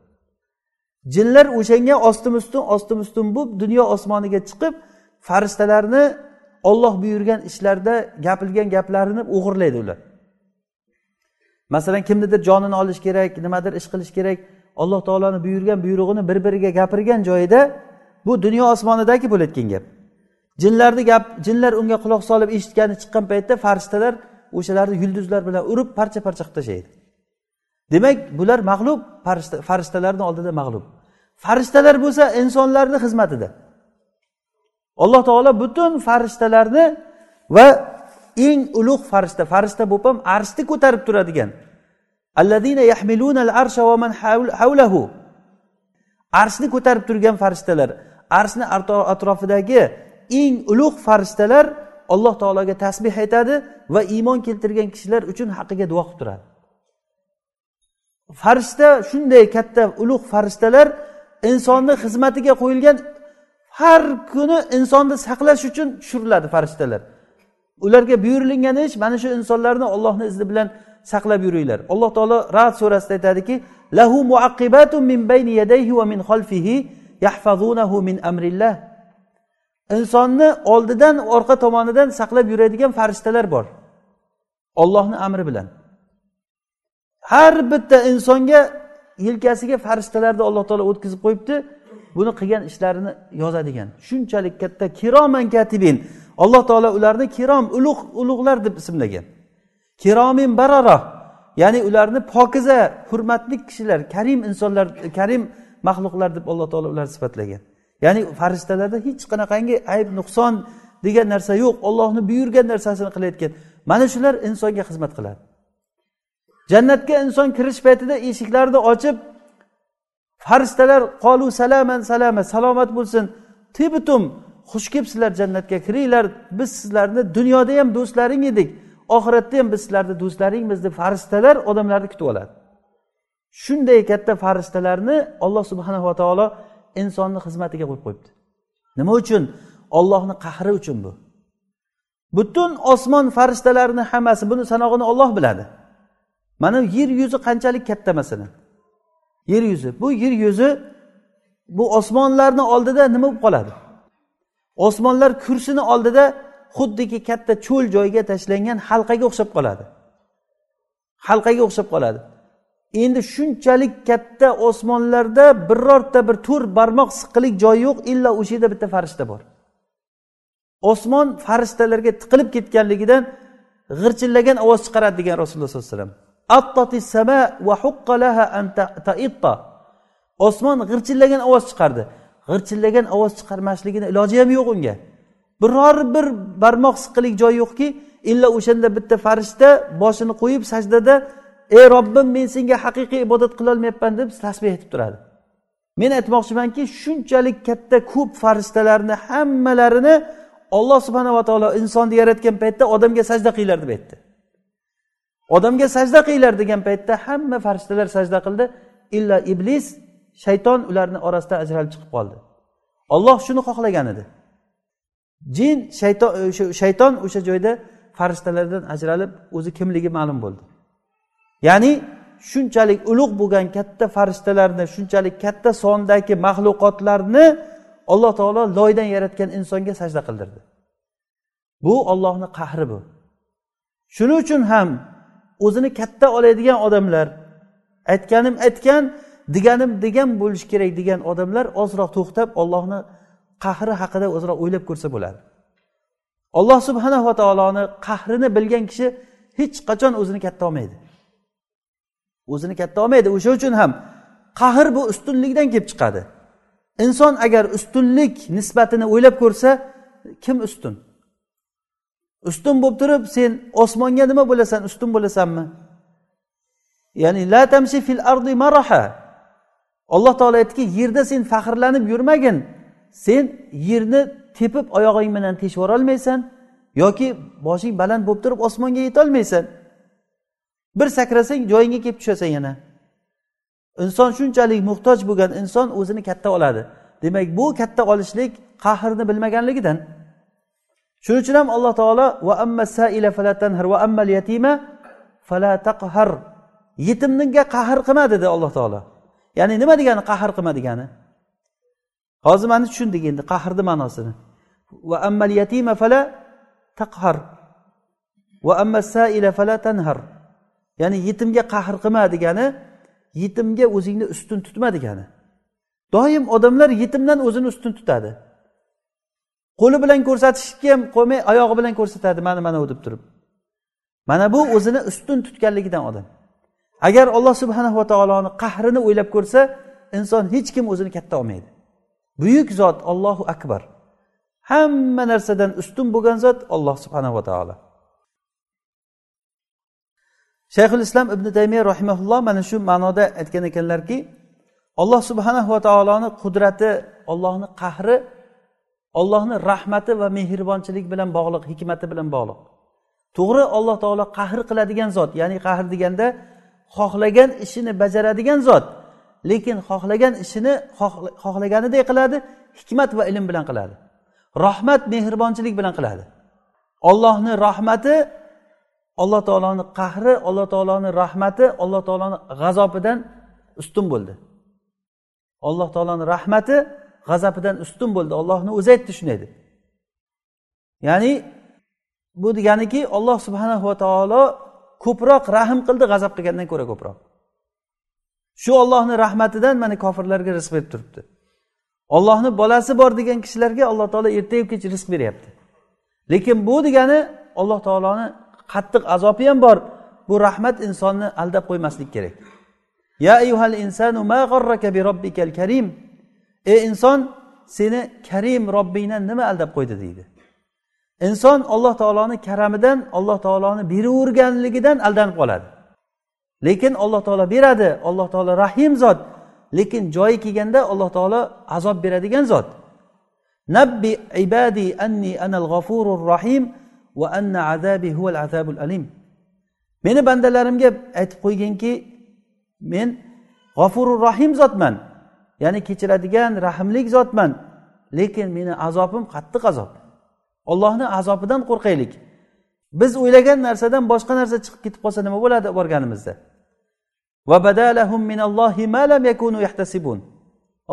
Jinlar o'shanga ostim ustun ostim ustun bo'lib dunyo osmoniga chiqib farishtalarni olloh buyurgan ishlarda gapilgan gaplarini o'g'irlaydi ular. Masalan kimnidir jonini olish kerak nimadir ish qilish kerak alloh taoloni buyurgan buyrug'ini bir biriga gapirgan joyida bu dunyo osmonidagi bo'layotgan gap. Jinlarni gap jinlar unga quloq solib eshitgani chiqqan paytda farishtalar o'shalarni yulduzlar bilan urib parcha parcha qilib tashlaydi. Demak bular mag'lub farishtalarni oldida mag'lub. Farishtalar bo'lsa insonlarni xizmatida. Alloh taolo butun farishtalarni va eng ulug' farishta farishta bo'lib ham arshni ko'tarib turadigan. Arshni ko'tarib turgan farishtalar arshni atrofidagi eng ulug' farishtalar alloh taologa tasbeh aytadi va iymon keltirgan kishilar uchun haqqiga duo qilib turadi. Farishta shunday katta ulug' farishtalar insonni xizmatiga qo'yilgan har kuni insonni saqlash uchun tushiriladi farishtalar. Ularga buyurilgan ish mana shu insonlarni ollohni izni bilan saqlab yuringlar. Alloh taolo rad surasida aytadiki lahu muaqibatun min bayni yadayhi va min xalfihi yahfazunahu min amrillah. Insonni oldidan orqa tomonidan saqlab yuradigan farishtalar bor. Ollohni amri bilan. Har bitta insonga yelkasiga farishtalarni alloh taolo o'tkazib qo'yibdi. Buni qilgan ishlarini yozadigan. Shunchalik katta kiroman katibin. Alloh taolo ularni kirom ulug' ulug'lar deb ismlagan. Kiromin barara. Ya'ni ularni pokiza hurmatli kishilar karim insonlar karim maxluqlar deb alloh taolo ularni sifatlagan. Ya'ni farishtalarda hech qanaqangi ayb nuqson degan narsa yo'q. Ollohni buyurgan narsasini qilayotgan. Mana shular insonga xizmat qiladi. Jannatga inson kirish paytida eshiklarni ochib farishtalar qolu salaman salama salomat bo'lsin tibitum xush kelibsizlar jannatga kiringlar biz sizlarni dunyoda ham do'stlaring edik oxiratda ham biz sizlarni do'stlaringmiz deb farishtalar odamlarni kutib oladi. Shunday katta farishtalarni olloh subhanava taolo insonni xizmatiga qo'yib qo'yibdi. Nima uchun? Ollohni qahri uchun bu. Butun osmon farishtalarini hammasi buni sanog'ini olloh biladi. Mana yer yuzi qanchalik katta masalan yer yuzi. Bu yer yuzi bu osmonlarni oldida nima bo'lib qoladi? Osmonlar kursini oldida xuddiki katta cho'l joyga tashlangan halqaga o'xshab qoladi. Halqaga o'xshab qoladi. Endi shunchalik katta osmonlarda birorta bir to'rt barmoq siqqilik joyi yo'q illo o'sha yerda bitta farishta bor. Osmon farishtalarga tiqilib ketganligidan g'irchillagan ovoz chiqaradi degan rasululloh sollallohu alayhi vasallam. Osmon g'irchillagan ovoz chiqardi. g'irchillagan ovoz chiqarmasligini iloji ham yo'q unga. Biror bir barmoq siqqilik joyi yo'qki illa o'shanda bitta farishta boshini qo'yib sajdada ey robbim men senga haqiqiy ibodat qilolmayapman deb tasbeh aytib turadi. Men aytmoqchimanki shunchalik katta ko'p farishtalarni hammalarini olloh subhanava taolo insonni yaratgan paytda odamga sajda qilinglar deb aytdi. Odamga sajda qilinglar degan paytda hamma farishtalar sajda qildi. Illa iblis shayton ularni orasidan ajralib chiqib qoldi. Olloh shuni xohlagan edi. Jin shayton e, shayton o'sha joyda farishtalardan ajralib o'zi kimligi ma'lum bo'ldi. Ya'ni shunchalik ulug' bo'lgan katta farishtalarni shunchalik katta sondagi maxluqotlarni alloh taolo loydan yaratgan insonga sajda qildirdi. Bu ollohni qahri bu. Shuning uchun ham o'zini katta oladigan odamlar aytganim aytgan deganim degan bo'lishi kerak degan odamlar ozroq to'xtab ollohni qahri haqida ozroq o'ylab ko'rsa bo'ladi. Alloh subhanava taoloni qahrini bilgan kishi hech qachon o'zini katta olmaydi. O'zini katta olmaydi. O'sha uchun ham qahr bu ustunlikdan kelib chiqadi. Inson agar ustunlik nisbatini o'ylab ko'rsa kim ustun? Ustun bo'lib turib sen osmonga nima bo'lasan ustun bo'lasanmi? Ya'ni la tamshi fil ardi maraha. Alloh taolo aytdiki yerda sen faxrlanib yurmagin. Sen yerni tepib oyog'ing bilan teshib yuborolmaysan yoki boshing baland bo'lib turib osmonga yetolmaysan. Bir sakrasang joyingga kelib tushasan yana. Inson shunchalik muhtoj bo'lgan inson o'zini katta oladi. Demak bu katta olishlik qahrni bilmaganligidan shuning uchun ham alloh taolo va amma saila fala tanhar va ammal yatima fala taqhar. Yetimniga qahr qilma dedi alloh taolo. Ya'ni nima degani qahr qilma degani? Hozir mana tushundik endi qahrni ma'nosini. Va ammal yatima fala taqhar va amma saila fala tanhar. Ya'ni yetimga qahr qilma degani yetimga o'zingni ustun tutma degani. Doim odamlar yetimdan o'zini ustun tutadi. Qo'li bilan ko'rsatishga ham qo'ymay oyog'i bilan ko'rsatadi mana mana u deb turib. Mana bu o'zini ustun tutganligidan odam. Agar alloh subhanahu va taoloni qahrini o'ylab ko'rsa inson hech kim o'zini katta olmaydi. Buyuk zot ollohu akbar. Hamma narsadan ustun bo'lgan zot olloh subhanava taolo. Shayxul islom ibn taymiya rahimaulloh mana shu ma'noda aytgan ekanlarki alloh subhanahu va taoloni qudrati ollohni qahri ollohni rahmati va mehribonchilik bilan bog'liq hikmati bilan bog'liq. To'g'ri alloh taolo qahr qiladigan zot ya'ni qahr deganda xohlagan ishini bajaradigan zot lekin xohlagan ishini xohlaganidek qiladi hikmat va ilm bilan qiladi. Rahmat mehribonchilik bilan qiladi. Ollohni rahmati alloh taoloni qahri alloh taoloni rahmati alloh taoloni g'azobidan ustun bo'ldi. Alloh taoloni rahmati g'azabidan ustun bo'ldi. Ollohni o'zi aytdi shunday deb ya'ni bu deganiki olloh subhanahu va taolo ko'proq rahm qildi g'azab qilgandan ko'ra ko'proq. Shu ollohni rahmatidan mana kofirlarga rizq berib turibdi. Ollohni bolasi bor degan kishilarga alloh taolo ertayu kech rizq beryapti. Lekin bu degani alloh taoloni qattiq azobi ham bor. Bu rahmat insonni aldab qo'ymaslik kerak. Ya ayyuhal insanu ma g'arraka bi robbikal karim. Ey inson seni karim robbingdan nima aldab qo'ydi deydi. Inson alloh taoloni karamidan alloh taoloni beraverganligidan aldanib qoladi. Lekin alloh taolo beradi alloh taolo rahim zot. Lekin joyi kelganda alloh taolo azob beradigan zot. Nabbi ibadi anni anal g'ofurur rahim va anna azabi huval azabul alim. Meni bandalarimga aytib qo'yginki men g'afurur rahim zotman. Ya'ni kechiradigan rahmlik zotman. Lekin meni azobim qattiq azob. Ollohni azobidan qo'rqaylik. Biz o'ylagan narsadan boshqa narsa chiqib ketib qolsa nima bo'ladi borganimizda?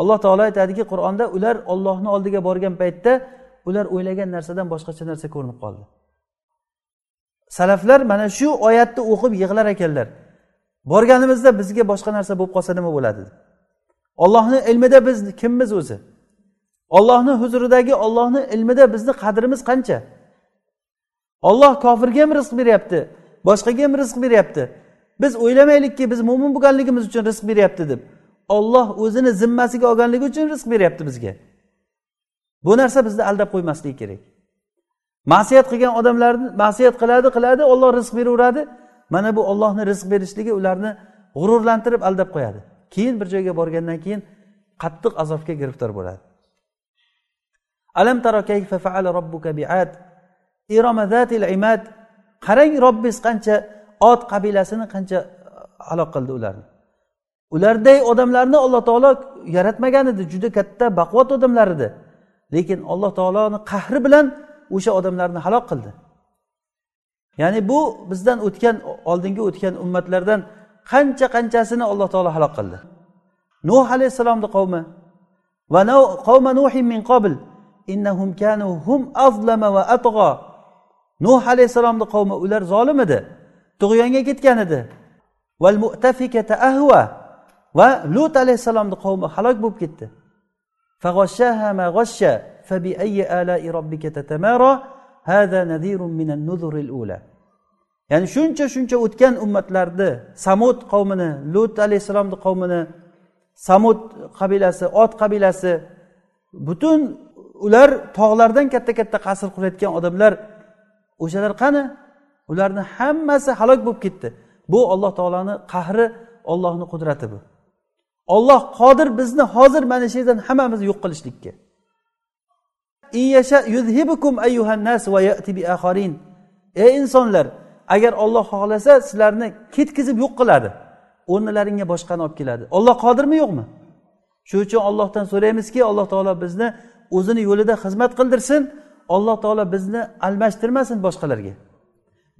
Alloh taolo aytadiki qur'onda ular ollohni oldiga borgan paytda ular o'ylagan narsadan boshqacha narsa ko'rinib qoldi. Salaflar mana shu oyatni o'qib yig'lar ekanlar. Borganimizda bizga boshqa narsa bo'lib qolsa nima bo'ladi? Ollohni ilmida biz kimmiz o'zi? Ollohni huzuridagi ollohni ilmida bizni qadrimiz qancha? Olloh kofirga ham rizq beryapti boshqaga ham rizq beryapti. Biz o'ylamaylikki biz mo'min bo'lganligimiz uchun rizq beryapti deb. Olloh o'zini zimmasiga olganligi uchun rizq beryapti bizga. Bu narsa bizni aldab qo'ymasligi kerak. Ma'siyat qilgan odamlarni ma'siyat qiladi qiladi olloh rizq beraveradi. Mana bu ollohni rizq berishligi ularni g'ururlantirib aldab qo'yadi. Keyin bir joyga borgandan keyin qattiq azobga giriftor bo'ladi. Alam taro kayfa faala robbuka biad? Iromazatil imad. Qarang robbiz qancha ot qabilasini qancha e, halok qildi ularni. Ularday odamlarni alloh taolo yaratmagan edi juda katta baquvvat odamlar edi lekin alloh taoloni qahri bilan o'sha odamlarni halok qildi. Ya'ni bu bizdan o'tgan oldingi o'tgan ummatlardan qancha qanchasini alloh taolo halok qildi. Nuh alayhissalomni qavmi va qavma nuhin min qabl innahum kanu hum azlama va atg'o nuh alayhissalomni qavmi ular zolim edi tug'yonga ketgan edi. Val mutafikata ahva va lut alayhissalomni qavmi halok bo'lib ketdi. Ya'ni shuncha shuncha o'tgan ummatlarni samud qavmini lut alayhissalomni qavmini samud qabilasi ot qabilasi butun ular tog'lardan katta katta qasr qurayotgan odamlar o'shalar qani? Ularni hammasi halok bo'lib ketdi. Bu alloh taoloni qahri ollohni qudrati bu. Olloh qodir bizni hozir mana shu yerdan hammamizni yo'q qilishlikka. Ey insonlar agar olloh xohlasa sizlarni ketkizib yo'q qiladi. O'rnilaringga boshqani olib keladi. Olloh qodirmi yo'qmi? Shuning uchun ollohdan so'raymizki alloh taolo bizni o'zini yo'lida xizmat qildirsin. Alloh taolo bizni almashtirmasin boshqalarga.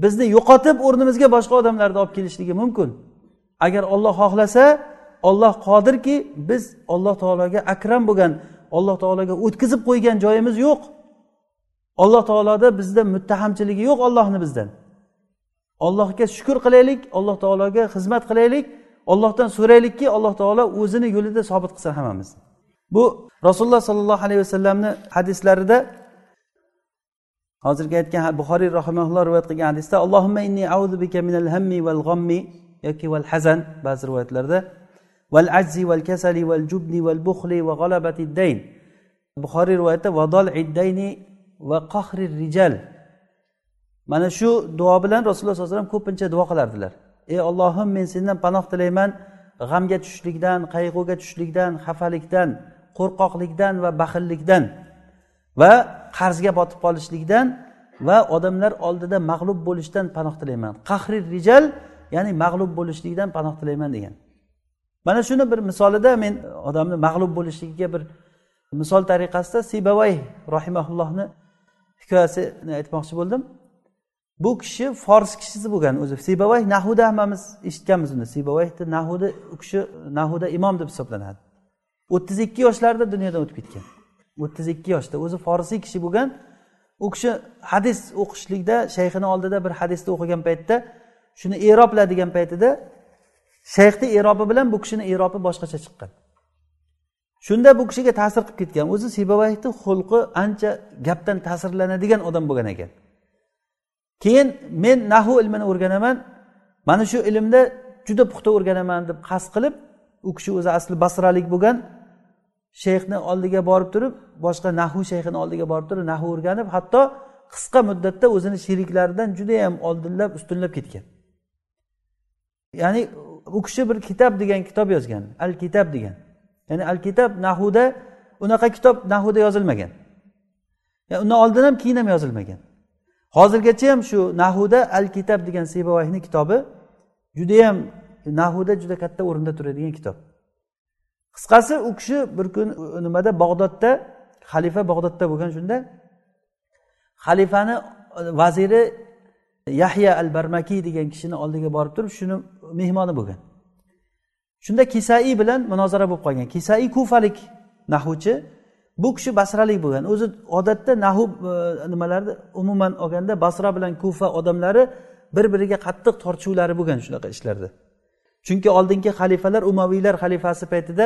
Bizni yo'qotib o'rnimizga boshqa odamlarni olib kelishligi mumkin. Agar olloh xohlasa olloh qodirki biz alloh taologa akram bo'lgan alloh taologa o'tkazib qo'ygan joyimiz yo'q. Alloh taoloda bizda muttahamchiligi yo'q ollohni bizdan. Allohga shukur qilaylik alloh taologa xizmat qilaylik. Ollohdan so'raylikki alloh taolo o'zini yo'lida sobit qilsin hammamizni. Bu rasululloh sollallohu alayhi vasallamni hadislarida hozirgi aytgan buxoriy rahimaulloh rivoyat qilgan hadisda allohimma inni auzu bika minal hammi val g'ammi yoki val hazan ba'zi rivoyatlarda val ajzi val kasali val jubni val buxli va g'alabati dayn buxoriy rivoyatda vadol iddayni va qahri rijal mana shu duo bilan rasululloh sallallohu alayhi vasallam ko'pincha duo qilardilar. Ey ollohim men sendan panoh tilayman g'amga tushishlikdan qayg'uga tushishlikdan xafalikdan qo'rqoqlikdan va baxillikdan va qarzga botib qolishlikdan va odamlar oldida mag'lub bo'lishdan panoh tilayman. Qahri rijal ya'ni mag'lub bo'lishlikdan panoh tilayman degan. Mana shuni bir misolida men odamni mag'lub bo'lishligiga bir misol tariqasida sibavay rahimaullohni hikoyasini aytmoqchi bo'ldim. Bu kishi fors kishisi bo'lgan o'zi. Sibavay nahuda hammamiz eshitganmiz uni. Sibavayni nahuda u kishi nahuda imom deb hisoblanadi. o'ttiz ikki yoshlarida dunyodan o'tib ketgan. o'ttiz ikki yoshda. O'zi forsiy kishi bo'lgan. U kishi hadis o'qishlikda shayxini oldida bir hadisni o'qigan paytda shuni erobla degan paytida shayxni erobi bilan bu kishini erobi boshqacha chiqqan. Shunda bu kishiga ta'sir qilib ketgan. O'zi sibavayni xulqi ancha gapdan ta'sirlanadigan odam bo'lgan ekan. Keyin men nahu ilmini o'rganaman mana shu ilmda juda puxta o'rganaman deb qasd qilib u kishi o'zi asli basralik bo'lgan shayxni oldiga borib turib boshqa nahu shayxini oldiga borib turib nahu o'rganib hatto qisqa muddatda o'zini sheriklaridan judayam oldinlab ustunlab ketgan. Ya'ni u kishi bir kitob degan kitob yozgan al kitob degan. Ya'ni al kitob nahuda unaqa kitob nahuda yozilmagan. Yani undan oldin ham keyin ham yozilmagan. Hozirgacha ham shu nahuda al kitob degan sebavayni kitobi judayam nahuda juda katta o'rinda turadigan kitob. Qisqasi u kishi bir kun nimada? Bag'dodda xalifa bag'dodda bo'lgan shunda. Xalifani vaziri yahya al barmakiy degan kishini oldiga borib turib shuni mehmoni bo'lgan. Shunda kisai bilan munozara bo'lib qolgan. Kisai kufalik nahuvchi bu kishi basralik bo'lgan. O'zi odatda nahu e, nimalarni umuman olganda basra bilan kufa odamlari bir biriga qattiq tortishuvlari bo'lgan shunaqa ishlarda. Chunki oldingi xalifalar umaviylar xalifasi paytida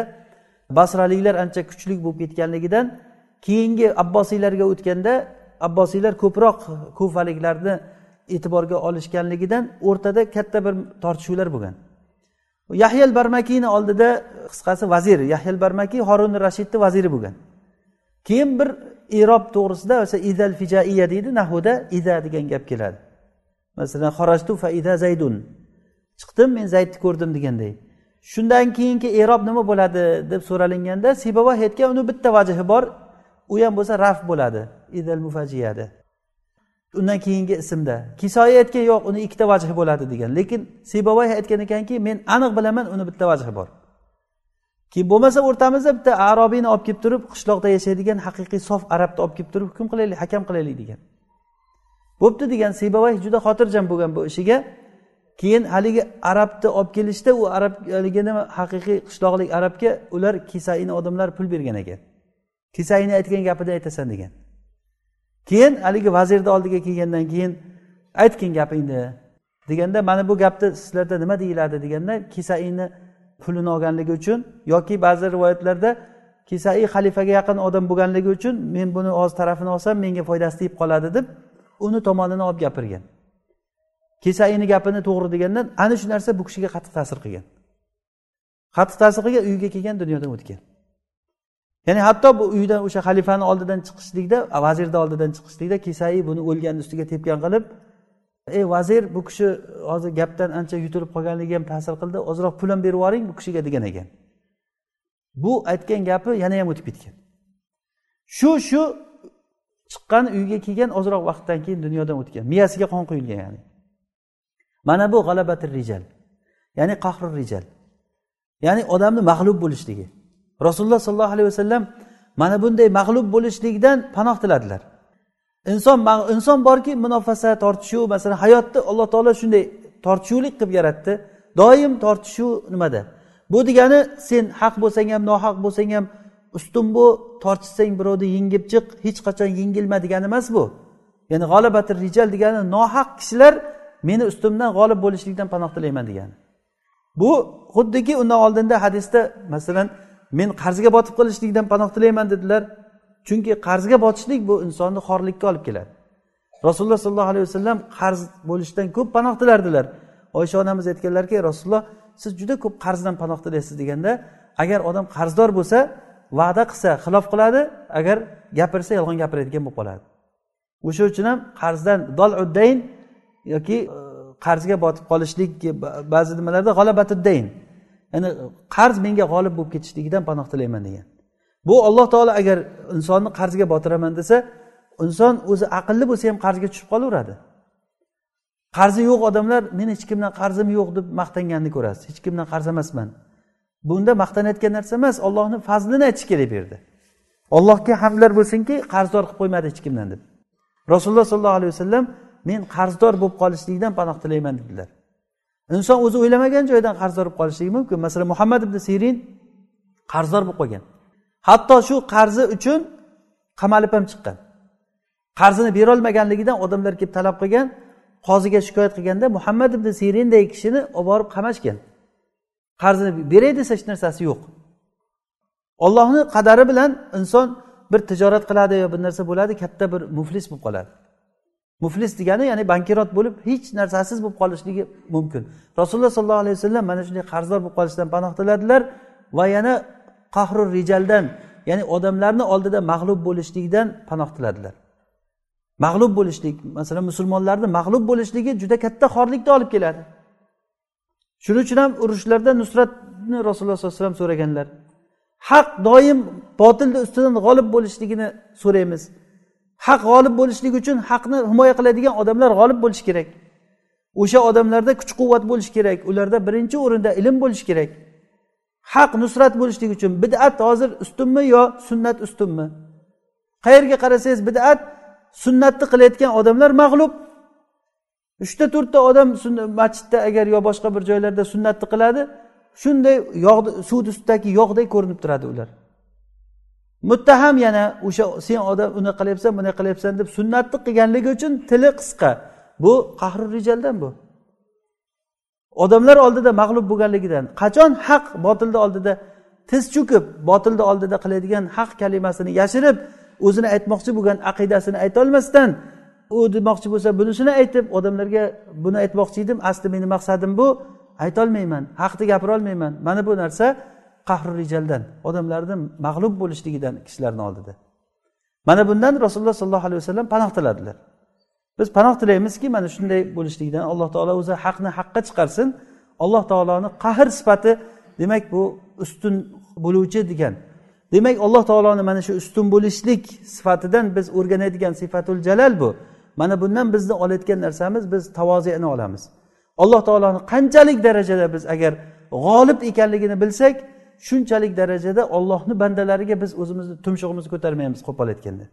basraliklar ancha kuchli bo'lib ketganligidan keyingi abbosiylarga o'tganda abbosiylar ko'proq kufaliklarni e'tiborga olishganligidan o'rtada katta bir tortishuvlar bo'lgan. Yahyal barmakiyni oldida qisqasi vazir yahyal barmakiy horun rashidni vaziri bo'lgan. Keyin bir irob to'g'risida o'sha idal fijaiya deydi nahuda ida degan gap keladi. Masalan xorajtu fa ida zaydun. Chiqdim men zaydni ko'rdim deganday shundan keyingi erob nima bo'ladi deb so'ralinganda sibava aytgan uni bitta vajhi bor u ham bo'lsa raf bo'ladi. Idal mufajiyada undan keyingi ismda kisoya aytgan yo'q uni ikkita vajhi bo'ladi degan. Lekin sibavoy aytgan ekanki men aniq bilaman uni bitta vajhi bor. Keyin bo'lmasa o'rtamizda bitta arobiyni olib kelib turib qishloqda yashaydigan haqiqiy sof arabni olib kelib turib hukm qilaylik hakam qilaylik degan. Bo'pti degan sibavoy juda xotirjam bo'lgan bu ishiga. Keyin haligi arabni olib kelishda u arab haligi nima haqiqiy qishloqlik arabga ular kisaini odamlar pul bergan ekan. Kisaini aytgan gapida aytasan degan. Keyin haligi vazirni oldiga kelgandan keyin aytgin gapingni deganda mana bu gapni sizlarda nima deyiladi? deganda kisaini pulini olganligi uchun yoki ba'zi rivoyatlarda kisai xalifaga yaqin odam bo'lganligi uchun men buni og'iz tarafini olsam menga foydasi tegib qoladi deb uni tomonini olib gapirgan. Kesaini gapini to'g'ri degandan ana shu narsa bu kishiga qattiq ta'sir qilgan. Qattiq ta'sir qilgan uyiga kelgan dunyodan o'tgan. Ya'ni hatto bu uydan o'sha xalifani oldidan chiqishlikda vazirni oldidan chiqishlikda kesai buni o'lganni ustiga tepgan qilib ey vazir bu kishi hozir gapdan ancha yutilib qolganligi ham ta'sir qildi ozroq pul ham berib yuboring bu kishiga degan ekan. Bu aytgan gapi yana ham o'tib ketgan. Shu shu chiqqan uyga kelgan ozroq vaqtdan keyin dunyodan o'tgan miyasiga qon quyilgan ya'ni. Mana bu g'alabatir rijal ya'ni qahri rijal ya'ni odamni mag'lub bo'lishligi. Rasululloh sollallohu alayhi vasallam mana bunday mag'lub bo'lishlikdan panoh tiladilar. Inson inson borki munofasa tortishuv masalan hayotni alloh taolo shunday tortishuvlik qilib yaratdi. Doim tortishuv nimada? Bu degani sen haq bo'lsang ham nohaq bo'lsang ham ustun bo'l tortishsang birovni yengib chiq hech qachon yengilma degani emas bu. Ya'ni g'olibatir rijal degani nohaq kishilar meni ustimdan g'olib bo'lishlikdan panoh tilayman degani. Bu xuddiki undan oldinda hadisda masalan men qarzga botib qolishlikdan panoh tilayman dedilar. Chunki qarzga botishlik bu insonni xorlikka olib keladi. Rasululloh sollallohu alayhi vasallam qarz bo'lishdan ko'p panoh tilardilar. Oysha onamiz aytganlarki rasululloh siz juda ko'p qarzdan panoh tilaysiz deganda agar odam qarzdor bo'lsa va'da qilsa xilof qiladi agar gapirsa yolg'on gapiradigan bo'lib qoladi. O'sha uchun ham qarzdan dol uddayn yoki e, qarzga botib qolishlik ba'zi nimalarda g'alabatuddayn. Ya'ni qarz menga g'olib bo'lib ketishligidan panoh tilayman degan. Bu alloh taolo agar insonni qarzga botiraman desa inson o'zi aqlli bo'lsa ham qarzga tushib qolaveradi. Qarzi yo'q odamlar men hech kimdan qarzim yo'q deb maqtanganini ko'rasiz. Hech kimdan qarz emasman. Bunda maqtanayotgan narsa emas ollohni fazlini aytish kerak bu yerda. Allohga hamdlar bo'lsinki qarzdor qilib qo'ymadi hech kimdan deb. Rasululloh sollallohu alayhi vasallam men qarzdor bo'lib qolishlikdan panoh tilayman dedilar. Inson o'zi o'ylamagan joydan qarzdor bo'lib qolishligi mumkin. Masalan muhammad ibn sirin qarzdor bo'lib qolgan. Hatto shu qarzi uchun qamalib ham chiqqan. Qarzini berolmaganligidan odamlar kelib talab qilgan qoziga shikoyat qilganda muhammad ibn sirinday kishini olib borib qamashgan. Qarzini beray desa hech narsasi yo'q. Ollohni qadari bilan inson bir tijorat qiladi yo bir narsa bo'ladi katta bir muflis bo'lib qoladi. Muflis degani ya'ni bankirot bo'lib hech narsasiz bo'lib qolishligi mumkin. Rasululloh sollallohu alayhi vasallam mana shunday qarzdor bo'lib qolishdan panoh tiladilar va yana qahrur rijaldan ya'ni odamlarni oldida mag'lub bo'lishlikdan panoh tiladilar. Mag'lub bo'lishlik masalan musulmonlarni mag'lub bo'lishligi juda katta xorlikni olib keladi. Shuning uchun ham urushlarda nusratni rasululloh sollallohu alayhi vasallam so'raganlar. Haq doim botilni ustidan g'olib bo'lishligini so'raymiz. Haq g'olib bo'lishligi uchun haqni himoya qiladigan odamlar g'olib bo'lishi kerak. O'sha odamlarda kuch quvvat bo'lishi kerak. Ularda birinchi o'rinda ilm bo'lishi kerak. Haq nusrat bo'lishligi uchun bid'at hozir ustunmi yo sunnat ustunmi? Qayerga qarasangiz bid'at sunnatni qilayotgan odamlar mag'lub. Uchta to'rtta odam masjidda agar yo boshqa bir joylarda sunnatni qiladi shunday yog' suvni ustidagi yog'day ko'rinib turadi ular. Muttaham yana o'sha sen odam unaqa qilyapsan bunaqa qilyapsan deb sunnatni qilganligi uchun tili qisqa. Bu qahri rijaldan bu. Odamlar oldida mag'lub bo'lganligidan qachon haq botilni oldida tiz cho'kib botilni oldida qiladigan haq kalimasini yashirib o'zini aytmoqchi bo'lgan aqidasini aytolmasdan u demoqchi bo'lsa bunisini aytib odamlarga buni aytmoqchi edim asli meni maqsadim bu aytolmayman haqni gapirolmayman mana bu narsa qahri rijaldan odamlarni mag'lub bo'lishligidan kishilarni oldida. Mana bundan rasululloh sollallohu alayhi vasallam panoh tiladilar. Biz panoh tilaymizki mana shunday bo'lishligidan alloh taolo o'zi haqni haqqa chiqarsin. Alloh taoloni qahr sifati demak bu ustun bo'luvchi degan. Demak alloh taoloni mana shu ustun bo'lishlik sifatidan biz o'rganadigan sifatul jalal bu. Mana bundan bizni olayotgan narsamiz biz tavozeni olamiz. Alloh taoloni qanchalik darajada biz agar g'olib ekanligini bilsak shunchalik darajada ollohni bandalariga biz o'zimizni tumshug'imizni ko'tarmaymiz qo'pol aytganda.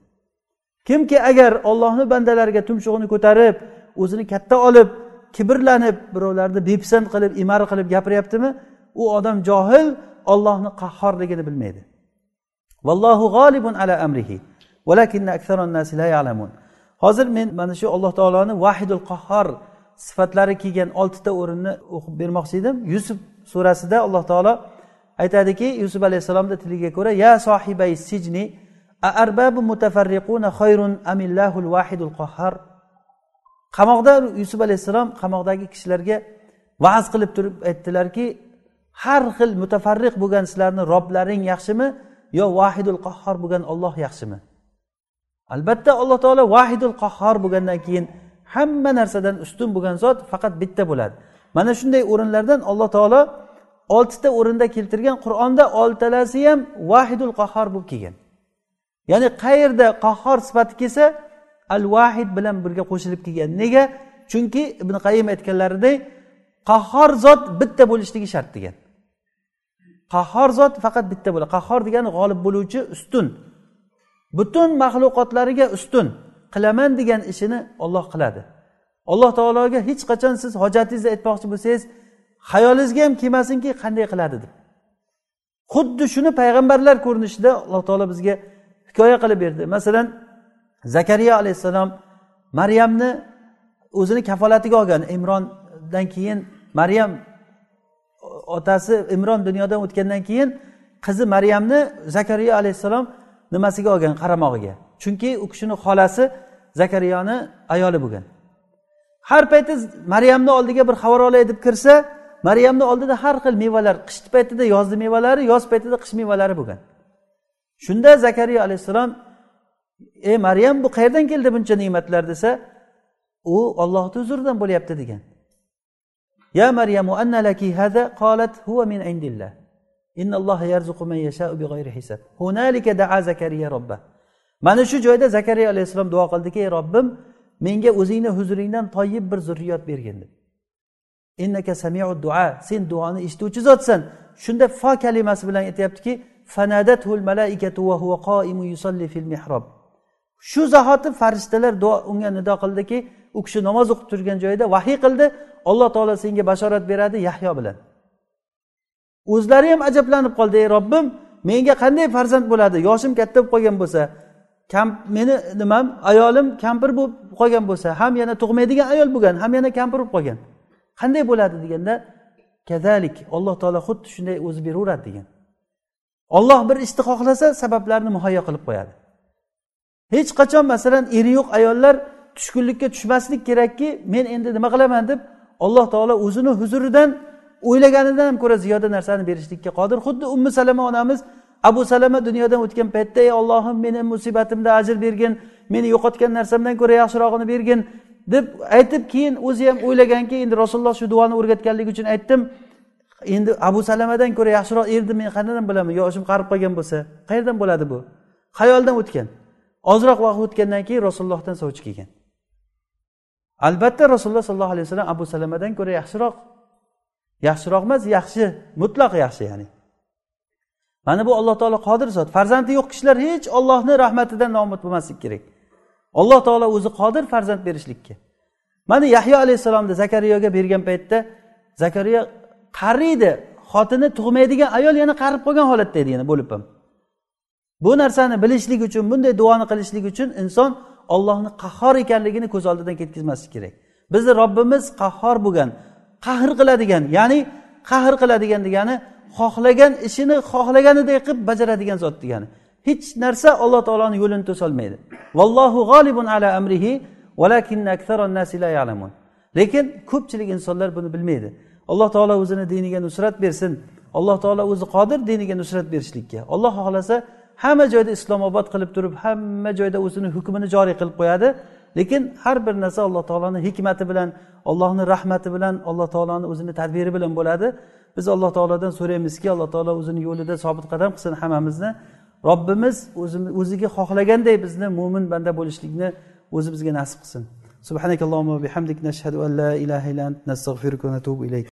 Kimki agar ollohni bandalariga tumshug'ini ko'tarib o'zini katta olib kibrlanib birovlarni bepisand qilib imar qilib gapiryaptimi? U odam johil ollohni qahhorligini bilmaydi. Vallohu g'olibun ala amrihi la ya'lamun. Hozir men mana shu alloh taoloni vahidul qahhor sifatlari kelgan oltita o'rinni o'qib bermoqchi edim. Yusuf surasida alloh taolo aytadiki yusuf alayhissalomni tiliga ko'ra ya sohibay sijni arbabu mutafarriquna khayrun amillahul vahidul qahhar? Qamoqda yusuf alayhissalom qamoqdagi kishilarga va'z qilib turib aytdilarki har xil mutafarriq bo'lgan sizlarni roblaring yaxshimi yo vahidul qahhor bo'lgan olloh yaxshimi? Albatta alloh taolo vahidul qahhor bo'lgandan keyin hamma narsadan ustun bo'lgan zot faqat bitta bo'ladi. Mana shunday o'rinlardan alloh taolo oltita o'rinda keltirgan qur'onda oltalasi ham vahidul qahhor bo'lib kelgan. Ya'ni qayerda qahhor sifati kelsa al vahid bilan birga qo'shilib kelgan. Nega? Chunki ibn qayim aytganlaridek qahhor zot bitta bo'lishligi shart degan. Qahhor zot faqat bitta bo'ladi. Qahhor degani g'olib bo'luvchi ustun. Butun maxluqotlariga ustun. Qilaman degan ishini olloh qiladi. Alloh taologa hech qachon siz hojatingizni aytmoqchi bo'lsangiz xayolingizga ham kelmasinki qanday qiladi deb. Xuddi shuni payg'ambarlar ko'rinishida alloh taolo bizga hikoya qilib berdi. Masalan zakariya alayhissalom maryamni o'zini kafolatiga olgan. Imrondan keyin maryam otasi imron dunyodan o'tgandan keyin qizi maryamni zakariya alayhissalom nimasiga olgan? Qaramog'iga. Chunki u kishini xolasi zakariyoni ayoli bo'lgan. Har payti maryamni oldiga bir xabar olay deb kirsa maryamni oldida har xil mevalar qish paytida yozgi mevalari yoz paytida qish mevalari bo'lgan. Shunda zakariya alayhissalom ey maryam bu qayerdan keldi buncha ne'matlar? desa u ollohni huzuridan bo'lyapti degan. Ya maryamu anna laki hada qolat huva min indillah. Innalloha yarzuqu man yashau bighayri hisab. Hunalika daa zakariya robba. Mana shu joyda zakariya alayhissalom duo qildiki ey robbim menga o'zingni huzuringdan toyib bir zurriyot bergin deb. Innaka samiu duo sen duoni eshituvchi zotsan. Shunda fo kalimasi bilan aytyaptiki fanadatul malaikatu va huwa qoimu yusalli fil mihrob shu zahoti farishtalar duo unga nido qildiki u kishi namoz o'qib turgan joyida vahiy qildi alloh taolo senga bashorat beradi yahyo bilan. O'zlari ham ajablanib qoldi ey robbim menga qanday farzand bo'ladi? Yoshim katta bo'lib qolgan bo'lsa meni nimam ayolim kampir bo'lib qolgan bo'lsa ham yana tug'maydigan ayol bo'lgan ham yana kampir bo'lib qolgan. Qanday bo'ladi? deganda kazalik alloh taolo xuddi shunday o'zi beraveradi degan. Olloh bir ishni xohlasa sabablarni muhayyo qilib qo'yadi. Hech qachon masalan eri yo'q ayollar tushkunlikka tushmaslik kerakki men endi nima qilaman deb alloh taolo o'zini huzuridan o'ylaganidan ham ko'ra ziyoda narsani berishlikka qodir. Xuddi ummu salama onamiz abu salama dunyodan o'tgan paytda ey ollohim meni musibatimda ajr bergin meni yo'qotgan narsamdan ko'ra yaxshirog'ini bergin deb aytib keyin o'zi ham o'ylaganki endi rasululloh shu duoni o'rgatganligi uchun aytdim endi abu salamadan ko'ra yaxshiroq erni men qayerdan bilaman? Yoshim qarib qolgan bo'lsa qayerdan bo'ladi bu? Xayoldan o'tgan. Ozroq vaqt o'tgandan keyin rasulullohdan sovchi kelgan. Albatta rasululloh sollallohu alayhi vasallam abu salamadan ko'ra yaxshiroq. Yaxshiroq emas yaxshi mutlaq yaxshi ya'ni. Mana bu alloh taolo qodir zot. Farzandi yo'q kishilar hech ollohni rahmatidan nomud bo'lmaslik kerak. Alloh taolo o'zi qodir farzand berishlikka. Mana yahyo alayhissalomni zakariyoga bergan paytda zakariya qariydi xotini tug'maydigan ayol yana qarib qolgan holatda edi yana bo'lib ham. Bu narsani bilishlik uchun bunday duoni qilishlik uchun inson ollohni qahhor ekanligini ko'z oldidan ketkazmaslik kerak. Bizni robbimiz qahhor bo'lgan qahr qiladigan ya'ni qahr qiladigan degani xohlagan ishini xohlaganidek qilib bajaradigan zot degani. Hech narsa alloh taoloni yo'lini to'solmaydi. Vallohu g'olibun ala amrihi ya'lamun. Lekin ko'pchilik insonlar buni bilmaydi. alloh taolo o'zini diniga nusrat bersin. Alloh taolo o'zi qodir diniga nusrat berishlikka. Olloh xohlasa hamma joyda islomobod qilib turib hamma joyda o'zini hukmini joriy qilib qo'yadi. Lekin har bir narsa alloh taoloni hikmati bilan allohni rahmati bilan alloh taoloni o'zini tadbiri bilan bo'ladi. Biz alloh taolodan so'raymizki alloh taolo o'zini yo'lida sobit qadam qilsin hammamizni. Robbimiz o'ziga xohlaganday bizni mo'min banda bo'lishlikni o'zi bizga nasib qilsin. Subhanakallohumma bihamdik nashhadu an la ilaha illa ant nastag'firuka va natubu ilayk.